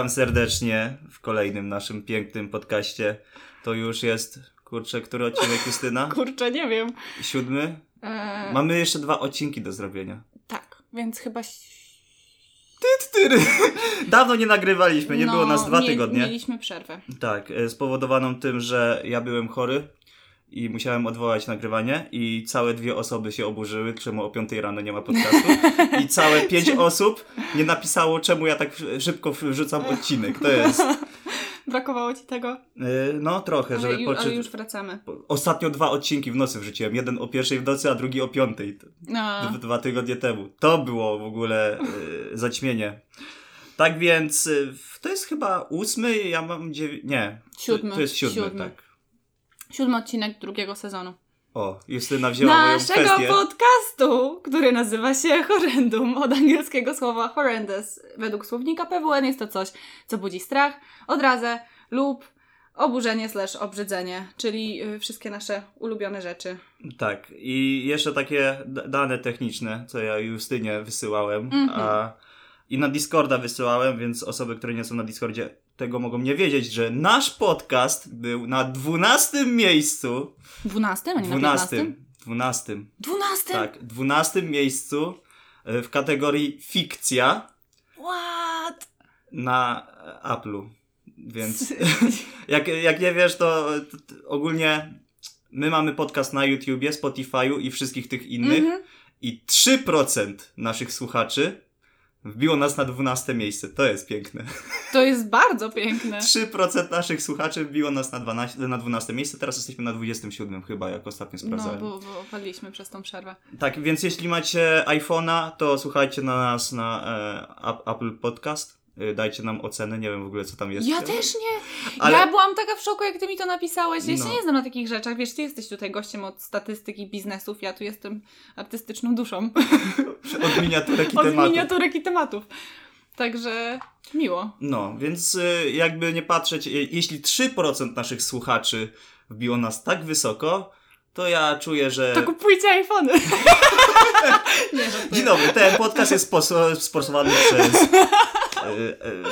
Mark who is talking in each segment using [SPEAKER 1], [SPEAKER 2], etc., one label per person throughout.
[SPEAKER 1] Witam serdecznie w kolejnym naszym pięknym podcaście. To już jest, kurczę, który odcinek Justyna?
[SPEAKER 2] Kurczę, nie wiem.
[SPEAKER 1] Siódmy?
[SPEAKER 2] Eee,
[SPEAKER 1] Mamy jeszcze dwa odcinki do zrobienia.
[SPEAKER 2] Tak, więc chyba...
[SPEAKER 1] Dawno nie nagrywaliśmy, nie
[SPEAKER 2] no,
[SPEAKER 1] było nas dwa tygodnie.
[SPEAKER 2] Mieliśmy przerwę.
[SPEAKER 1] Tak, e, spowodowaną tym, że ja byłem chory i musiałem odwołać nagrywanie i całe dwie osoby się oburzyły, czemu o 5 rano nie ma podcastu i całe pięć osób nie napisało, czemu ja tak szybko wrzucam odcinek. To jest,
[SPEAKER 2] Brakowało ci tego?
[SPEAKER 1] e, no trochę,
[SPEAKER 2] Ale,
[SPEAKER 1] żeby
[SPEAKER 2] ju, ale już wracamy.
[SPEAKER 1] Ostatnio dwa odcinki w nocy wrzuciłem. Jeden o pierwszej w nocy, a drugi o piątej. D- dwa tygodnie temu. To było w ogóle y, zaćmienie. Tak więc y, to jest chyba ósmy, ja mam dziewięć. Nie. to-
[SPEAKER 2] Siódmy,
[SPEAKER 1] To jest siódmy,
[SPEAKER 2] siódmy.
[SPEAKER 1] tak.
[SPEAKER 2] Siódmy odcinek drugiego sezonu.
[SPEAKER 1] O, Justyna wzięła moją
[SPEAKER 2] Naszego
[SPEAKER 1] kwestię.
[SPEAKER 2] podcastu, który nazywa się Horrendum, od angielskiego słowa horrendous. Według słownika PWN jest to coś, co budzi strach, odrazę lub oburzenie slash obrzydzenie, czyli y, wszystkie nasze ulubione rzeczy.
[SPEAKER 1] Tak. I jeszcze takie dane techniczne, co ja Justynie wysyłałem.
[SPEAKER 2] Mhm.
[SPEAKER 1] A, I na Discorda wysyłałem, więc osoby, które nie są na Discordzie, tego mogą nie wiedzieć, że nasz podcast był na dwunastym miejscu.
[SPEAKER 2] Dwunastym, a nie na
[SPEAKER 1] Dwunastym.
[SPEAKER 2] piętnastym?
[SPEAKER 1] Dwunastym.
[SPEAKER 2] Dwunastym?
[SPEAKER 1] Tak, dwunastym miejscu e, w kategorii fikcja
[SPEAKER 2] What?
[SPEAKER 1] na e, Apple'u. Więc jak, jak nie wiesz, to, to, to ogólnie my mamy podcast na YouTubie, Spotify'u i wszystkich tych innych
[SPEAKER 2] Mhm.
[SPEAKER 1] i 3% naszych słuchaczy wbiło nas na 12 miejsce. To jest piękne.
[SPEAKER 2] To jest bardzo piękne.
[SPEAKER 1] 3% naszych słuchaczy wbiło nas na 12, na 12 miejsce, teraz jesteśmy na 27 chyba, jak ostatnio
[SPEAKER 2] No,
[SPEAKER 1] sprawdzałem.
[SPEAKER 2] bo, bo padliśmy przez tą przerwę.
[SPEAKER 1] Tak, więc jeśli macie iPhone'a, to słuchajcie na nas na e, Ap- Apple Podcast. E, dajcie nam ocenę, nie wiem w ogóle co tam jest.
[SPEAKER 2] Ja też nie.
[SPEAKER 1] Ale-
[SPEAKER 2] Ja byłam taka w szoku, jak ty mi to napisałeś. Ja się
[SPEAKER 1] No.
[SPEAKER 2] nie znam na takich rzeczach. Wiesz, ty jesteś tutaj gościem od statystyki biznesów, ja tu jestem artystyczną duszą.
[SPEAKER 1] Od miniaturek i
[SPEAKER 2] od
[SPEAKER 1] tematów.
[SPEAKER 2] miniaturek i tematów. Także miło.
[SPEAKER 1] No, więc e, jakby nie patrzeć, e, jeśli 3% naszych słuchaczy wbiło nas tak wysoko, to ja czuję, że...
[SPEAKER 2] To kupujcie iPhony. nie.
[SPEAKER 1] Dzień dobry, ten podcast jest sponsorowany przez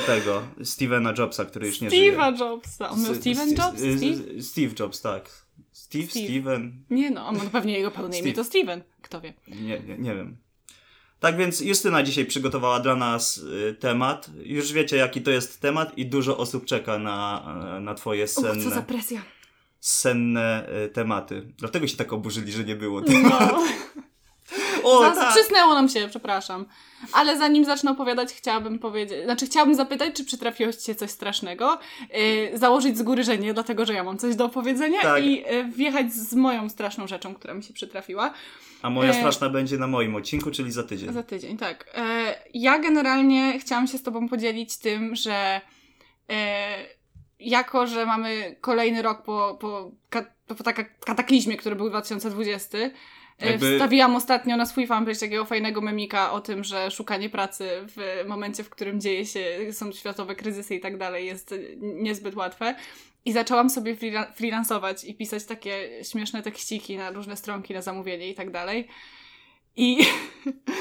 [SPEAKER 1] tego, Stevena Jobsa, który już nie żyje.
[SPEAKER 2] Steve'a Jobsa. On miał Steven Jobs? Steve?
[SPEAKER 1] Steve Jobs, tak. Steve,
[SPEAKER 2] Steve.
[SPEAKER 1] Steven,
[SPEAKER 2] Nie no, on pewnie jego pełne imię to Steven. Kto wie.
[SPEAKER 1] Nie, nie, nie wiem. Tak więc Justyna dzisiaj przygotowała dla nas y, temat. Już wiecie, jaki to jest temat i dużo osób czeka na, y, na twoje
[SPEAKER 2] Uch, co za presja.
[SPEAKER 1] senne tematy. Dlatego się tak oburzyli, że nie było.
[SPEAKER 2] No.
[SPEAKER 1] O,
[SPEAKER 2] Zas-
[SPEAKER 1] tak!
[SPEAKER 2] Przysnęło nam się, przepraszam. Ale zanim zacznę opowiadać, chciałabym powiedzieć, znaczy chciałabym zapytać, czy przytrafiło ci się coś strasznego, yy, założyć z góry, że nie, dlatego, że ja mam coś do opowiedzenia
[SPEAKER 1] Tak.
[SPEAKER 2] i yy, wjechać z moją straszną rzeczą, która mi się przytrafiła.
[SPEAKER 1] A moja
[SPEAKER 2] E,
[SPEAKER 1] straszna będzie na moim odcinku, czyli za tydzień.
[SPEAKER 2] Za tydzień, tak. E, ja generalnie chciałam się z Tobą podzielić tym, że e, jako, że mamy kolejny rok po, po, po kataklizmie, który był 2020, e,
[SPEAKER 1] Jakby-
[SPEAKER 2] wstawiłam ostatnio na swój fanpage takiego fajnego memika o tym, że szukanie pracy w momencie, w którym dzieje się, są światowe kryzysy i tak dalej, jest niezbyt łatwe. I zaczęłam sobie freela- freelansować i pisać takie śmieszne tekściki na różne stronki na zamówienie i tak dalej. I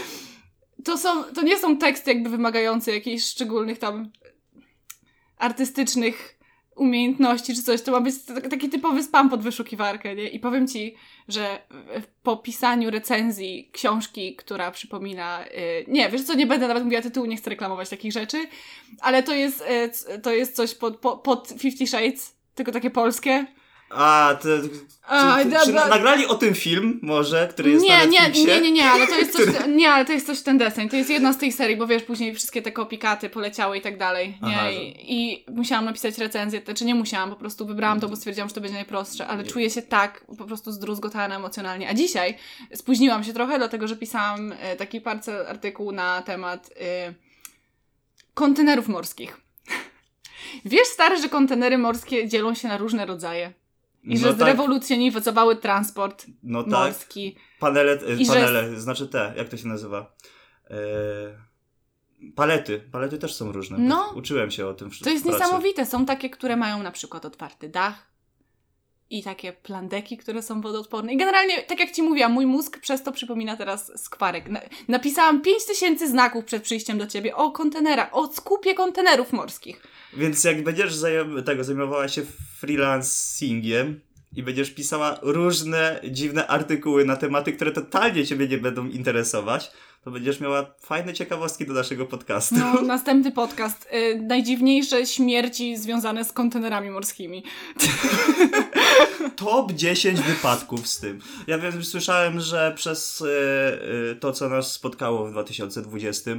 [SPEAKER 2] to, są, to nie są teksty jakby wymagające jakichś szczególnych tam artystycznych umiejętności czy coś. To ma być taki typowy spam pod wyszukiwarkę, nie? I powiem ci, że po pisaniu recenzji książki, która przypomina... y, nie, wiesz co, nie będę nawet mówiła tytułu, nie chcę reklamować takich rzeczy, ale to jest, y, to jest coś pod, pod Fifty Shades, tylko takie polskie.
[SPEAKER 1] A, to,
[SPEAKER 2] A,
[SPEAKER 1] czy, czy,
[SPEAKER 2] dobra.
[SPEAKER 1] nagrali o tym film może, który jest
[SPEAKER 2] nie,
[SPEAKER 1] na
[SPEAKER 2] nie,
[SPEAKER 1] Netflixie?
[SPEAKER 2] nie, nie, nie, ale to jest coś,
[SPEAKER 1] Który-
[SPEAKER 2] nie, ale to jest coś ten deseń. To jest jedna z tej serii, bo wiesz, później wszystkie te kopikaty poleciały i tak dalej, nie?
[SPEAKER 1] Aha, że-
[SPEAKER 2] I, I musiałam napisać recenzję, znaczy nie musiałam, po prostu wybrałam to, bo stwierdziłam, że to będzie najprostsze, ale czuję się tak po prostu zdruzgotana emocjonalnie. A dzisiaj spóźniłam się trochę, dlatego, że pisałam e, taki parcel artykuł na temat e, kontenerów morskich. Wiesz, stary, że kontenery morskie dzielą się na różne rodzaje. I
[SPEAKER 1] No
[SPEAKER 2] że
[SPEAKER 1] tak,
[SPEAKER 2] zrewolucjonizowały transport
[SPEAKER 1] no tak.
[SPEAKER 2] morski.
[SPEAKER 1] Panele, e,
[SPEAKER 2] I że-
[SPEAKER 1] panele znaczy te, jak to się nazywa? E, palety. Palety też są różne.
[SPEAKER 2] No.
[SPEAKER 1] Uczyłem się o tym w
[SPEAKER 2] To jest niesamowite. Są takie, które mają na przykład otwarty dach. I takie plandeki, które są wodoodporne. I generalnie, tak jak Ci mówiłam, mój mózg przez to przypomina teraz skwarek. Na, napisałam 5000 znaków przed przyjściem do Ciebie o kontenerach, o skupie kontenerów morskich.
[SPEAKER 1] Więc jak będziesz tego, zajmowała się freelancingiem i będziesz pisała różne dziwne artykuły na tematy, które totalnie Ciebie nie będą interesować, to będziesz miała fajne ciekawostki do naszego podcastu.
[SPEAKER 2] No, następny podcast. Y, najdziwniejsze śmierci związane z kontenerami morskimi.
[SPEAKER 1] Top 10 wypadków z tym. Ja wiem, słyszałem, że przez y, y, to, co nas spotkało w 2020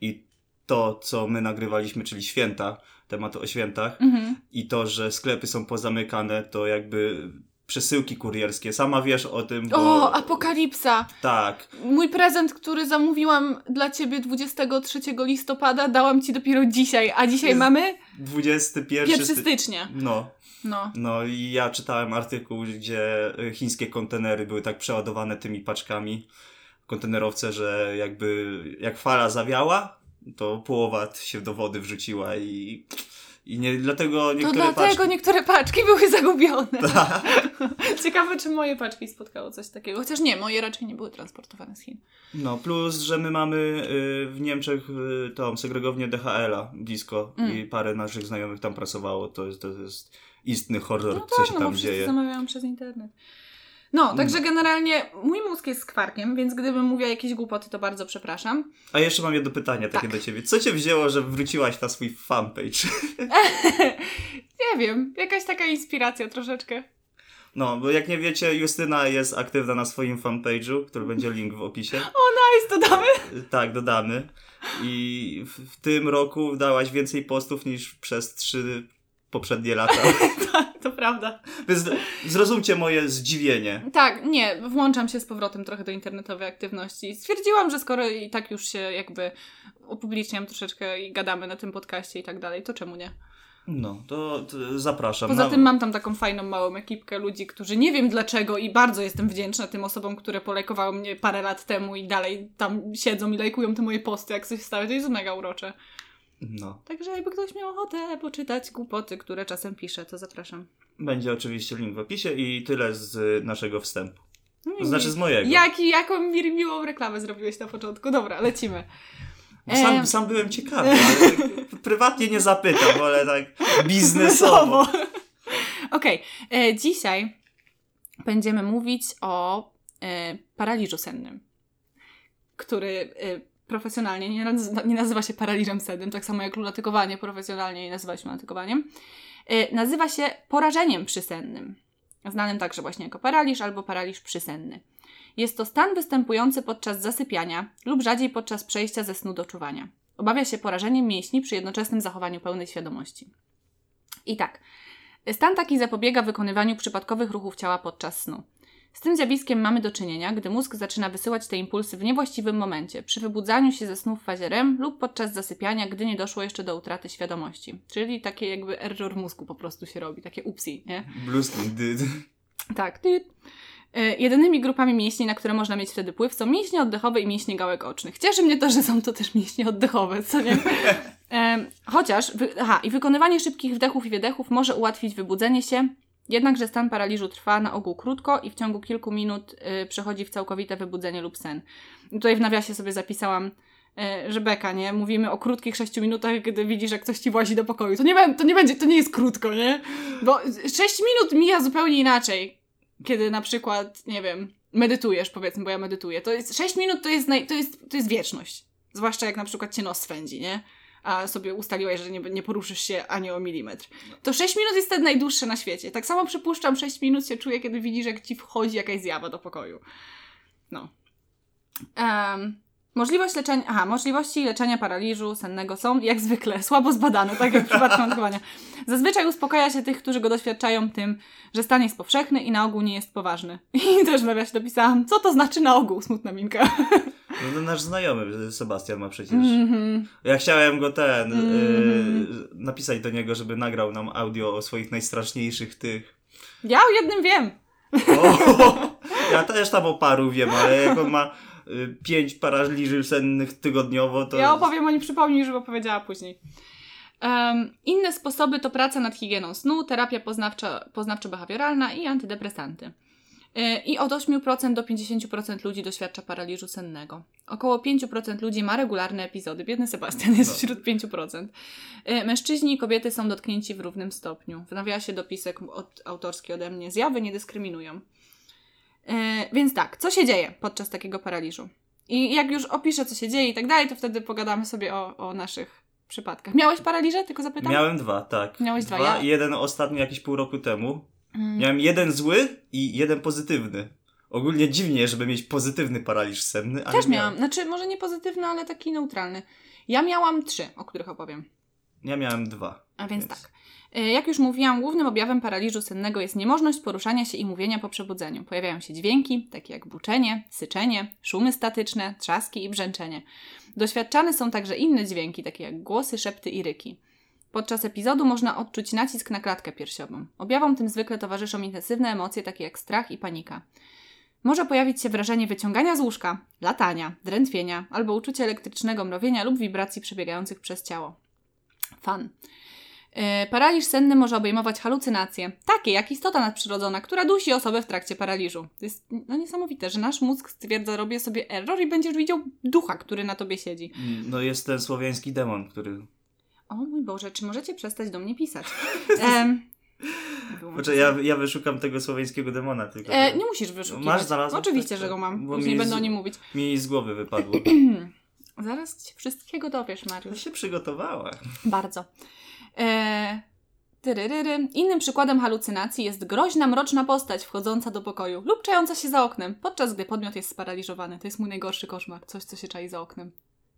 [SPEAKER 1] i to, co my nagrywaliśmy, czyli święta, temat o świętach
[SPEAKER 2] Mhm.
[SPEAKER 1] i to, że sklepy są pozamykane, to jakby przesyłki kurierskie. Sama wiesz o tym, bo...
[SPEAKER 2] O, apokalipsa!
[SPEAKER 1] Tak.
[SPEAKER 2] Mój prezent, który zamówiłam dla ciebie 23 listopada, dałam ci dopiero dzisiaj, a dzisiaj
[SPEAKER 1] Jest
[SPEAKER 2] mamy
[SPEAKER 1] 21
[SPEAKER 2] 1
[SPEAKER 1] sty-
[SPEAKER 2] stycznia.
[SPEAKER 1] No,
[SPEAKER 2] No.
[SPEAKER 1] no i ja czytałem artykuł, gdzie chińskie kontenery były tak przeładowane tymi paczkami kontenerowce, że jakby jak fala zawiała, to połowa się do wody wrzuciła i, i nie, dlatego
[SPEAKER 2] To
[SPEAKER 1] niektóre
[SPEAKER 2] dlatego
[SPEAKER 1] paczki...
[SPEAKER 2] niektóre paczki były zagubione.
[SPEAKER 1] Tak.
[SPEAKER 2] Ciekawe, czy moje paczki spotkało coś takiego. Chociaż nie, moje raczej nie były transportowane z Chin.
[SPEAKER 1] No, plus, że my mamy y, w Niemczech y, tą segregownię DHL-a blisko
[SPEAKER 2] Mm.
[SPEAKER 1] i parę naszych znajomych tam pracowało. To jest, to jest istny horror,
[SPEAKER 2] No
[SPEAKER 1] co
[SPEAKER 2] tak,
[SPEAKER 1] się
[SPEAKER 2] no
[SPEAKER 1] tam
[SPEAKER 2] bo wszyscy
[SPEAKER 1] dzieje.
[SPEAKER 2] zamawiałam przez internet. No, także generalnie mój mózg jest skwarkiem, więc gdybym mówiła jakieś głupoty, to bardzo przepraszam.
[SPEAKER 1] A jeszcze mam jedno pytanie takie
[SPEAKER 2] Tak.
[SPEAKER 1] do ciebie. Co cię wzięło, że wróciłaś na swój fanpage?
[SPEAKER 2] Nie wiem, jakaś taka inspiracja troszeczkę.
[SPEAKER 1] No, bo jak nie wiecie, Justyna jest aktywna na swoim fanpage'u, który będzie link w opisie.
[SPEAKER 2] Nice, dodamy.
[SPEAKER 1] Tak, dodamy. I w, w tym roku dałaś więcej postów niż przez trzy poprzednie lata.
[SPEAKER 2] To prawda.
[SPEAKER 1] Więc zrozumcie moje zdziwienie.
[SPEAKER 2] Tak, nie, włączam się z powrotem trochę do internetowej aktywności. Stwierdziłam, że skoro i tak już się jakby upubliczniam troszeczkę i gadamy na tym podcaście i tak dalej, to czemu nie?
[SPEAKER 1] No, to, to zapraszam.
[SPEAKER 2] Poza
[SPEAKER 1] Na-
[SPEAKER 2] tym mam tam taką fajną, małą ekipkę ludzi, którzy nie wiem dlaczego i bardzo jestem wdzięczna tym osobom, które polajkowały mnie parę lat temu i dalej tam siedzą i lajkują te moje posty, jak coś stały. To jest mega urocze.
[SPEAKER 1] No.
[SPEAKER 2] Także jakby ktoś miał ochotę poczytać głupoty, które czasem piszę, to zapraszam.
[SPEAKER 1] Będzie oczywiście link w opisie i tyle z naszego wstępu.
[SPEAKER 2] No
[SPEAKER 1] To znaczy z mojego.
[SPEAKER 2] Jaki, jaką mi miłą reklamę zrobiłeś na początku. Dobra, lecimy.
[SPEAKER 1] Bo Sam,
[SPEAKER 2] Em.
[SPEAKER 1] sam byłem ciekawy, ale prywatnie nie zapytam, ale tak biznesowo.
[SPEAKER 2] Okej, e, dzisiaj będziemy mówić o e, paraliżu sennym, który e, profesjonalnie nie nazywa, nie nazywa się paraliżem sennym, tak samo jak lunatykowanie profesjonalnie nie nazywa się lunatykowaniem. E, nazywa się porażeniem przysennym, znanym także właśnie jako paraliż albo paraliż przysenny. Jest to stan występujący podczas zasypiania lub rzadziej podczas przejścia ze snu do czuwania. Obawia się porażeniem mięśni przy jednoczesnym zachowaniu pełnej świadomości. I tak, Stan taki zapobiega wykonywaniu przypadkowych ruchów ciała podczas snu. Z tym zjawiskiem mamy do czynienia, gdy mózg zaczyna wysyłać te impulsy w niewłaściwym momencie, przy wybudzaniu się ze snu w fazie REM lub podczas zasypiania, gdy nie doszło jeszcze do utraty świadomości. Czyli takie jakby error mózgu po prostu się robi, takie upsi, nie?
[SPEAKER 1] Blueskin dyd.
[SPEAKER 2] Tak. Ty. E, Jedynymi grupami mięśni, na które można mieć wtedy wpływ, są mięśnie oddechowe i mięśnie gałek ocznych. Cieszy mnie to, że są to też mięśnie oddechowe, co nie? Em, chociaż, aha, i wykonywanie szybkich wdechów i wydechów może ułatwić wybudzenie się, jednakże stan paraliżu trwa na ogół krótko i w ciągu kilku minut y, przechodzi w całkowite wybudzenie lub sen. I tutaj w nawiasie sobie zapisałam, y, że beka, nie? Mówimy o krótkich 6 minutach, gdy widzisz, jak ktoś ci włazi do pokoju. To nie, to nie będzie, to nie jest krótko, nie? Bo 6 minut mija zupełnie inaczej, kiedy na przykład, nie wiem, medytujesz, powiedzmy, bo ja medytuję. To jest 6 minut to jest, naj, to jest, to jest wieczność. Zwłaszcza jak na przykład cię nos swędzi, nie? A sobie ustaliłeś, że nie, nie poruszysz się ani o milimetr. To 6 minut jest wtedy najdłuższe na świecie. Tak samo przypuszczam, 6 minut się czuję, kiedy widzisz, jak ci wchodzi jakaś zjawa do pokoju. No. Em, możliwość leczenia, aha, możliwości leczenia paraliżu sennego są, jak zwykle, słabo zbadane, tak jak w przypadku notowania. Zazwyczaj uspokaja się tych, którzy go doświadczają tym, że stan jest powszechny i na ogół nie jest poważny. I też nawiasie dopisałam, co to znaczy na ogół, smutna minka.
[SPEAKER 1] No nasz znajomy, Sebastian ma przecież.
[SPEAKER 2] Mhm.
[SPEAKER 1] Ja chciałem go ten,
[SPEAKER 2] Mhm.
[SPEAKER 1] y, napisać do niego, żeby nagrał nam audio o swoich najstraszniejszych tych.
[SPEAKER 2] Ja o jednym wiem.
[SPEAKER 1] O, ja też tam o paru wiem, ale jak on ma y, pięć paraliży sennych tygodniowo, to...
[SPEAKER 2] Ja opowiem o nim, przypomnij, żeby opowiedziała później. Um, inne sposoby to praca nad higieną snu, terapia poznawcza, poznawczo-behawioralna i antydepresanty. I od 8% do 50% ludzi doświadcza paraliżu sennego. Około 5% ludzi ma regularne epizody. Biedny Sebastian jest
[SPEAKER 1] No.
[SPEAKER 2] wśród 5%. Yy, Mężczyźni i kobiety są dotknięci w równym stopniu. W nawiasie dopisek od, autorski ode mnie. Zjawy nie dyskryminują. Yy, Więc tak, co się dzieje podczas takiego paraliżu? I jak już opiszę, co się dzieje i tak dalej, to wtedy pogadamy sobie o, o naszych przypadkach. Miałeś paraliże? Tylko zapytam?
[SPEAKER 1] Miałem dwa, tak.
[SPEAKER 2] Miałeś dwa, ja-
[SPEAKER 1] Jeden ostatni jakiś pół roku temu.
[SPEAKER 2] Mm.
[SPEAKER 1] Miałem jeden zły i jeden pozytywny. Ogólnie dziwnie, żeby mieć pozytywny paraliż senny, ale
[SPEAKER 2] Też miałam. Znaczy, może nie pozytywny, ale taki neutralny. Ja miałam trzy, o których opowiem.
[SPEAKER 1] Ja miałem dwa.
[SPEAKER 2] A więc,
[SPEAKER 1] Więc-
[SPEAKER 2] tak. Y, Jak już mówiłam, głównym objawem paraliżu sennego jest niemożność poruszania się i mówienia po przebudzeniu. Pojawiają się dźwięki, takie jak buczenie, syczenie, szumy statyczne, trzaski i brzęczenie. Doświadczane są także inne dźwięki, takie jak głosy, szepty i ryki. Podczas epizodu można odczuć nacisk na klatkę piersiową. Objawom tym zwykle towarzyszą intensywne emocje, takie jak strach i panika. Może pojawić się wrażenie wyciągania z łóżka, latania, drętwienia albo uczucie elektrycznego mrowienia lub wibracji przebiegających przez ciało. Fan. E, Paraliż senny może obejmować halucynacje, takie jak istota nadprzyrodzona, która dusi osobę w trakcie paraliżu. To jest no, niesamowite, że nasz mózg stwierdza, robię sobie error i będziesz widział ducha, który na tobie siedzi.
[SPEAKER 1] Mm, No jest ten słowiański demon, który...
[SPEAKER 2] O mój Boże, czy możecie przestać do mnie pisać? Wyłączę
[SPEAKER 1] Znaczy, ja, ja wyszukam tego słowiańskiego demona tylko.
[SPEAKER 2] E, nie musisz wyszukiwać.
[SPEAKER 1] Masz, znalazłeś?
[SPEAKER 2] Oczywiście,
[SPEAKER 1] Tak,
[SPEAKER 2] że go
[SPEAKER 1] tak.
[SPEAKER 2] mam.
[SPEAKER 1] Bo
[SPEAKER 2] Już nie będę
[SPEAKER 1] z-
[SPEAKER 2] o nim mówić.
[SPEAKER 1] Mi z głowy wypadło.
[SPEAKER 2] Zaraz się wszystkiego dowiesz,
[SPEAKER 1] To
[SPEAKER 2] Mariusz.
[SPEAKER 1] się przygotowała.
[SPEAKER 2] Bardzo. E, tyryryry. Innym przykładem halucynacji jest groźna, mroczna postać wchodząca do pokoju lub czająca się za oknem, podczas gdy podmiot jest sparaliżowany. To jest mój najgorszy koszmar. Coś, co się czai za oknem.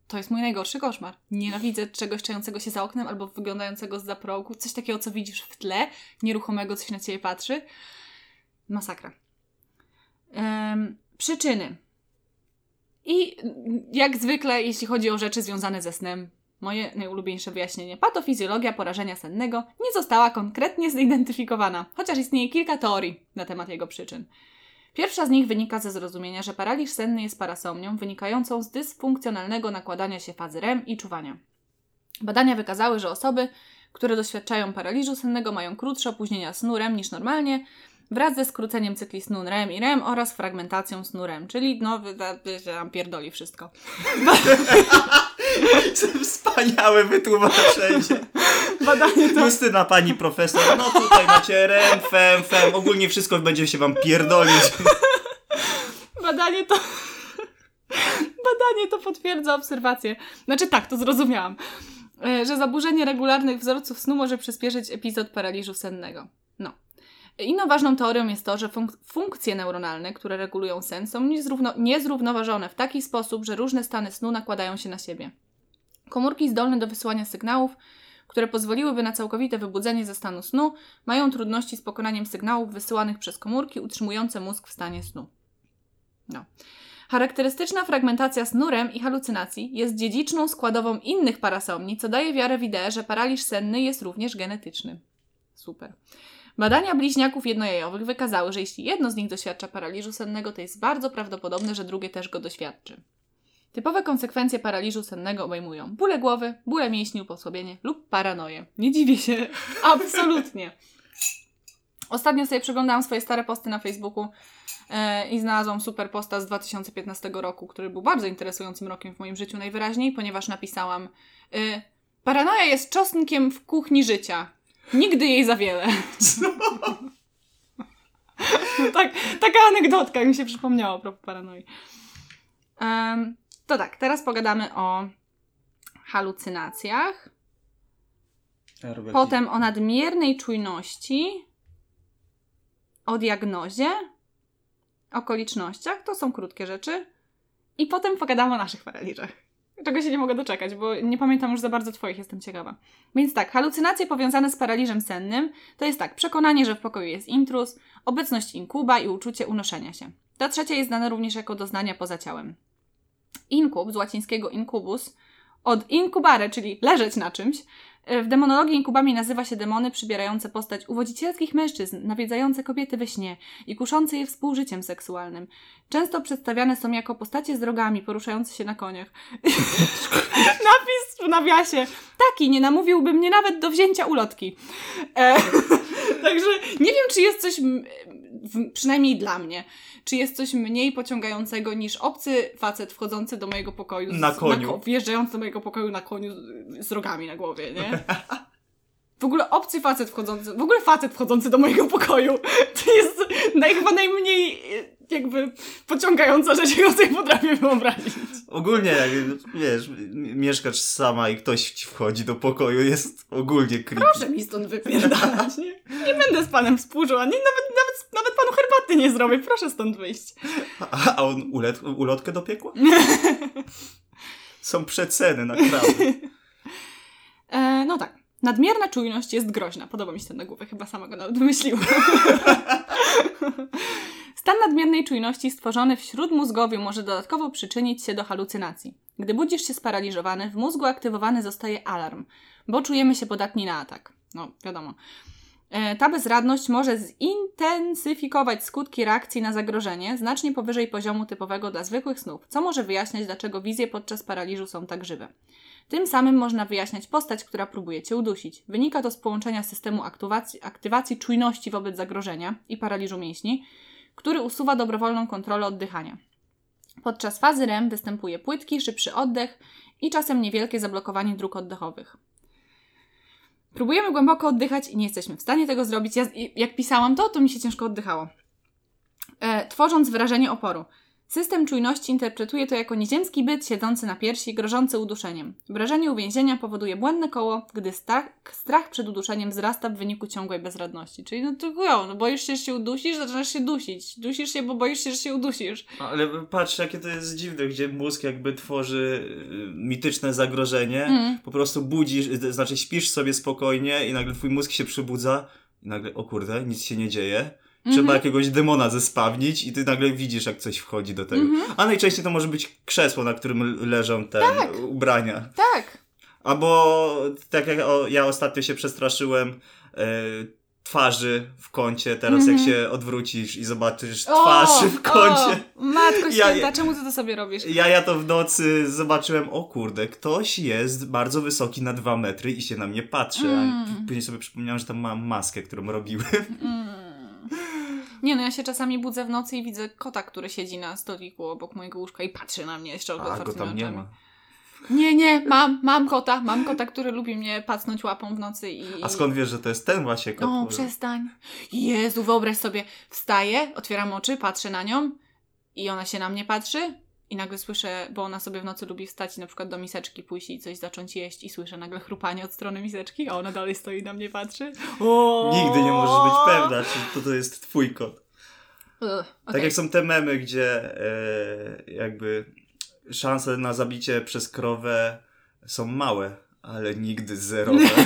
[SPEAKER 2] To jest mój najgorszy koszmar. Nienawidzę czegoś czającego się za oknem albo wyglądającego z progu. Coś takiego, co widzisz w tle, nieruchomego, coś na ciebie patrzy. Masakra. Em, przyczyny. I jak zwykle, jeśli chodzi o rzeczy związane ze snem, moje najulubieńsze wyjaśnienie. Patofizjologia porażenia sennego nie została konkretnie zidentyfikowana, chociaż istnieje kilka teorii na temat jego przyczyn. Pierwsza z nich wynika ze zrozumienia, że paraliż senny jest parasomnią wynikającą z dysfunkcjonalnego nakładania się fazy REM i czuwania. Badania wykazały, że osoby, które doświadczają paraliżu sennego mają krótsze opóźnienia snu REM niż normalnie, wraz ze skróceniem cykli snu REM i REM oraz fragmentacją snu REM, czyli no, pierdoli wszystko.
[SPEAKER 1] Wspaniałe wytłumaczenie.
[SPEAKER 2] Badanie to...
[SPEAKER 1] Justyna, pani profesor, no tutaj macie rem, fem, fem, ogólnie wszystko będzie się wam pierdolić.
[SPEAKER 2] Badanie to. Badanie to potwierdza obserwację. Znaczy tak, to zrozumiałam. E, Że zaburzenie regularnych wzorców snu może przyspieszyć epizod paraliżu sennego. No. Inną ważną teorią jest to, że funk- funkcje neuronalne, które regulują sen, są niezrówno- niezrównoważone w taki sposób, że różne stany snu nakładają się na siebie. Komórki zdolne do wysyłania sygnałów, które pozwoliłyby na całkowite wybudzenie ze stanu snu, mają trudności z pokonaniem sygnałów wysyłanych przez komórki utrzymujące mózg w stanie snu. No. Charakterystyczna fragmentacja snu REM i halucynacji jest dziedziczną składową innych parasomni, co daje wiarę w ideę, że paraliż senny jest również genetyczny. Super. Badania bliźniaków jednojajowych wykazały, że jeśli jedno z nich doświadcza paraliżu sennego, to jest bardzo prawdopodobne, że drugie też go doświadczy. Typowe konsekwencje paraliżu sennego obejmują bóle głowy, bóle mięśni lub osłabienie lub paranoję. Nie dziwię się, absolutnie. Ostatnio sobie przeglądałam swoje stare posty na Facebooku e, i znalazłam super posta z 2015 roku, który był bardzo interesującym rokiem w moim życiu najwyraźniej, ponieważ napisałam e, Paranoja jest czosnkiem w kuchni życia. Nigdy jej za wiele. tak, taka anegdotka mi się przypomniała a propos paranoi. Em, to tak, teraz pogadamy o halucynacjach. Potem o nadmiernej czujności, o diagnozie, okolicznościach, to są krótkie rzeczy. I potem pogadamy o naszych paraliżach. Czego się nie mogę doczekać, bo nie pamiętam już za bardzo Twoich, jestem ciekawa. Więc tak, halucynacje powiązane z paraliżem sennym to jest tak, przekonanie, że w pokoju jest intruz, obecność inkuba i uczucie unoszenia się. Ta trzecia jest znana również jako doznania poza ciałem. Inkub, z łacińskiego incubus, od incubare, czyli leżeć na czymś, w demonologii inkubami nazywa się demony przybierające postać uwodzicielskich mężczyzn, nawiedzające kobiety we śnie i kuszące je współżyciem seksualnym. Często przedstawiane są jako postacie z rogami, poruszające się na koniach. Napis w nawiasie. Taki nie namówiłby mnie nawet do wzięcia ulotki. E, także nie wiem, czy jest coś, w, przynajmniej dla mnie, czy jest coś mniej pociągającego niż obcy facet wchodzący do mojego pokoju. z-
[SPEAKER 1] Na koniu.
[SPEAKER 2] ko- wjeżdżający do mojego pokoju na koniu z, z rogami na głowie, nie? W ogóle obcy facet wchodzący, w ogóle facet wchodzący do mojego pokoju, to jest naj, chyba najmniej e, jakby pociągająca rzecz, jaką sobie potrafię wyobrazić.
[SPEAKER 1] Ogólnie, jak wiesz, mieszkasz sama i ktoś ci wchodzi do pokoju, jest ogólnie creepy.
[SPEAKER 2] Proszę mi stąd wypierdalać, nie? Nie będę z panem współżyła, nie, nawet, nawet, nawet panu herbaty nie zrobię, proszę stąd wyjść.
[SPEAKER 1] A, a on ulet, ulotkę dopiekła? Są przeceny, naprawdę.
[SPEAKER 2] E, no tak. Nadmierna czujność jest groźna. Podoba mi się ten nagłówek, chyba sama go nawet wymyśliłam. Stan nadmiernej czujności stworzony w śródmózgowiu może dodatkowo przyczynić się do halucynacji. Gdy budzisz się sparaliżowany, w mózgu aktywowany zostaje alarm, bo czujemy się podatni na atak. No, wiadomo. E, Ta bezradność może zintensyfikować skutki reakcji na zagrożenie znacznie powyżej poziomu typowego dla zwykłych snów, co może wyjaśniać, dlaczego wizje podczas paraliżu są tak żywe. Tym samym można wyjaśniać postać, która próbuje cię udusić. Wynika to z połączenia systemu aktywacji, aktywacji czujności wobec zagrożenia i paraliżu mięśni, który usuwa dobrowolną kontrolę oddychania. Podczas fazy REM występuje płytki, szybszy oddech i czasem niewielkie zablokowanie dróg oddechowych. Próbujemy głęboko oddychać i nie jesteśmy w stanie tego zrobić. Ja, jak pisałam to, to mi się ciężko oddychało. E, tworząc wrażenie oporu. System czujności interpretuje to jako nieziemski byt siedzący na piersi, grożący uduszeniem. Wrażenie uwięzienia powoduje błędne koło, gdy strach, strach przed uduszeniem wzrasta w wyniku ciągłej bezradności. Czyli no to chujo, no boisz się, że się udusisz, zaczynasz się dusić. Dusisz się, bo boisz się, że się udusisz.
[SPEAKER 1] Ale patrz, jakie to jest dziwne, gdzie mózg jakby tworzy y, mityczne zagrożenie.
[SPEAKER 2] Mm.
[SPEAKER 1] Po prostu budzisz, y, znaczy śpisz sobie spokojnie i nagle twój mózg się przybudza i nagle, o kurde, nic się nie dzieje. Trzeba
[SPEAKER 2] Mhm.
[SPEAKER 1] jakiegoś demona zespawnić i ty nagle widzisz, jak coś wchodzi do tego.
[SPEAKER 2] Mhm.
[SPEAKER 1] A najczęściej to może być krzesło, na którym leżą te ubrania.
[SPEAKER 2] Tak.
[SPEAKER 1] Albo tak jak o, ja ostatnio się przestraszyłem e, twarzy w kącie, teraz
[SPEAKER 2] Mhm.
[SPEAKER 1] jak się odwrócisz i zobaczysz twarz w kącie.
[SPEAKER 2] O, matko
[SPEAKER 1] Ja-
[SPEAKER 2] święta, czemu ty to sobie robisz?
[SPEAKER 1] Ja, ja to w nocy zobaczyłem, o kurde, ktoś jest bardzo wysoki na dwa metry i się na mnie patrzy.
[SPEAKER 2] Mm.
[SPEAKER 1] A później sobie przypomniałem, że tam mam maskę, którą robiłem.
[SPEAKER 2] Mm. Nie no, ja się czasami budzę w nocy i widzę kota, który siedzi na stoliku obok mojego łóżka i patrzy na mnie jeszcze otwartymi
[SPEAKER 1] tam nie
[SPEAKER 2] oczami.
[SPEAKER 1] ma.
[SPEAKER 2] Nie, nie, mam, mam kota, mam kota, który lubi mnie pacnąć łapą w nocy i...
[SPEAKER 1] A skąd wiesz, że to jest ten właśnie kot?
[SPEAKER 2] O,
[SPEAKER 1] Może-
[SPEAKER 2] przestań. Jezu, wyobraź sobie, wstaję, otwieram oczy, patrzę na nią i ona się na mnie patrzy i nagle słyszę, bo ona sobie w nocy lubi wstać i na przykład do miseczki pójść i coś zacząć jeść i słyszę nagle chrupanie od strony miseczki, a ona dalej stoi i na mnie patrzy. O!
[SPEAKER 1] Nigdy nie możesz być pewna, czy to, to jest twój kot.
[SPEAKER 2] Ugh,
[SPEAKER 1] Tak jak są te memy, gdzie e, jakby szanse na zabicie przez krowę są małe, ale nigdy zerowe.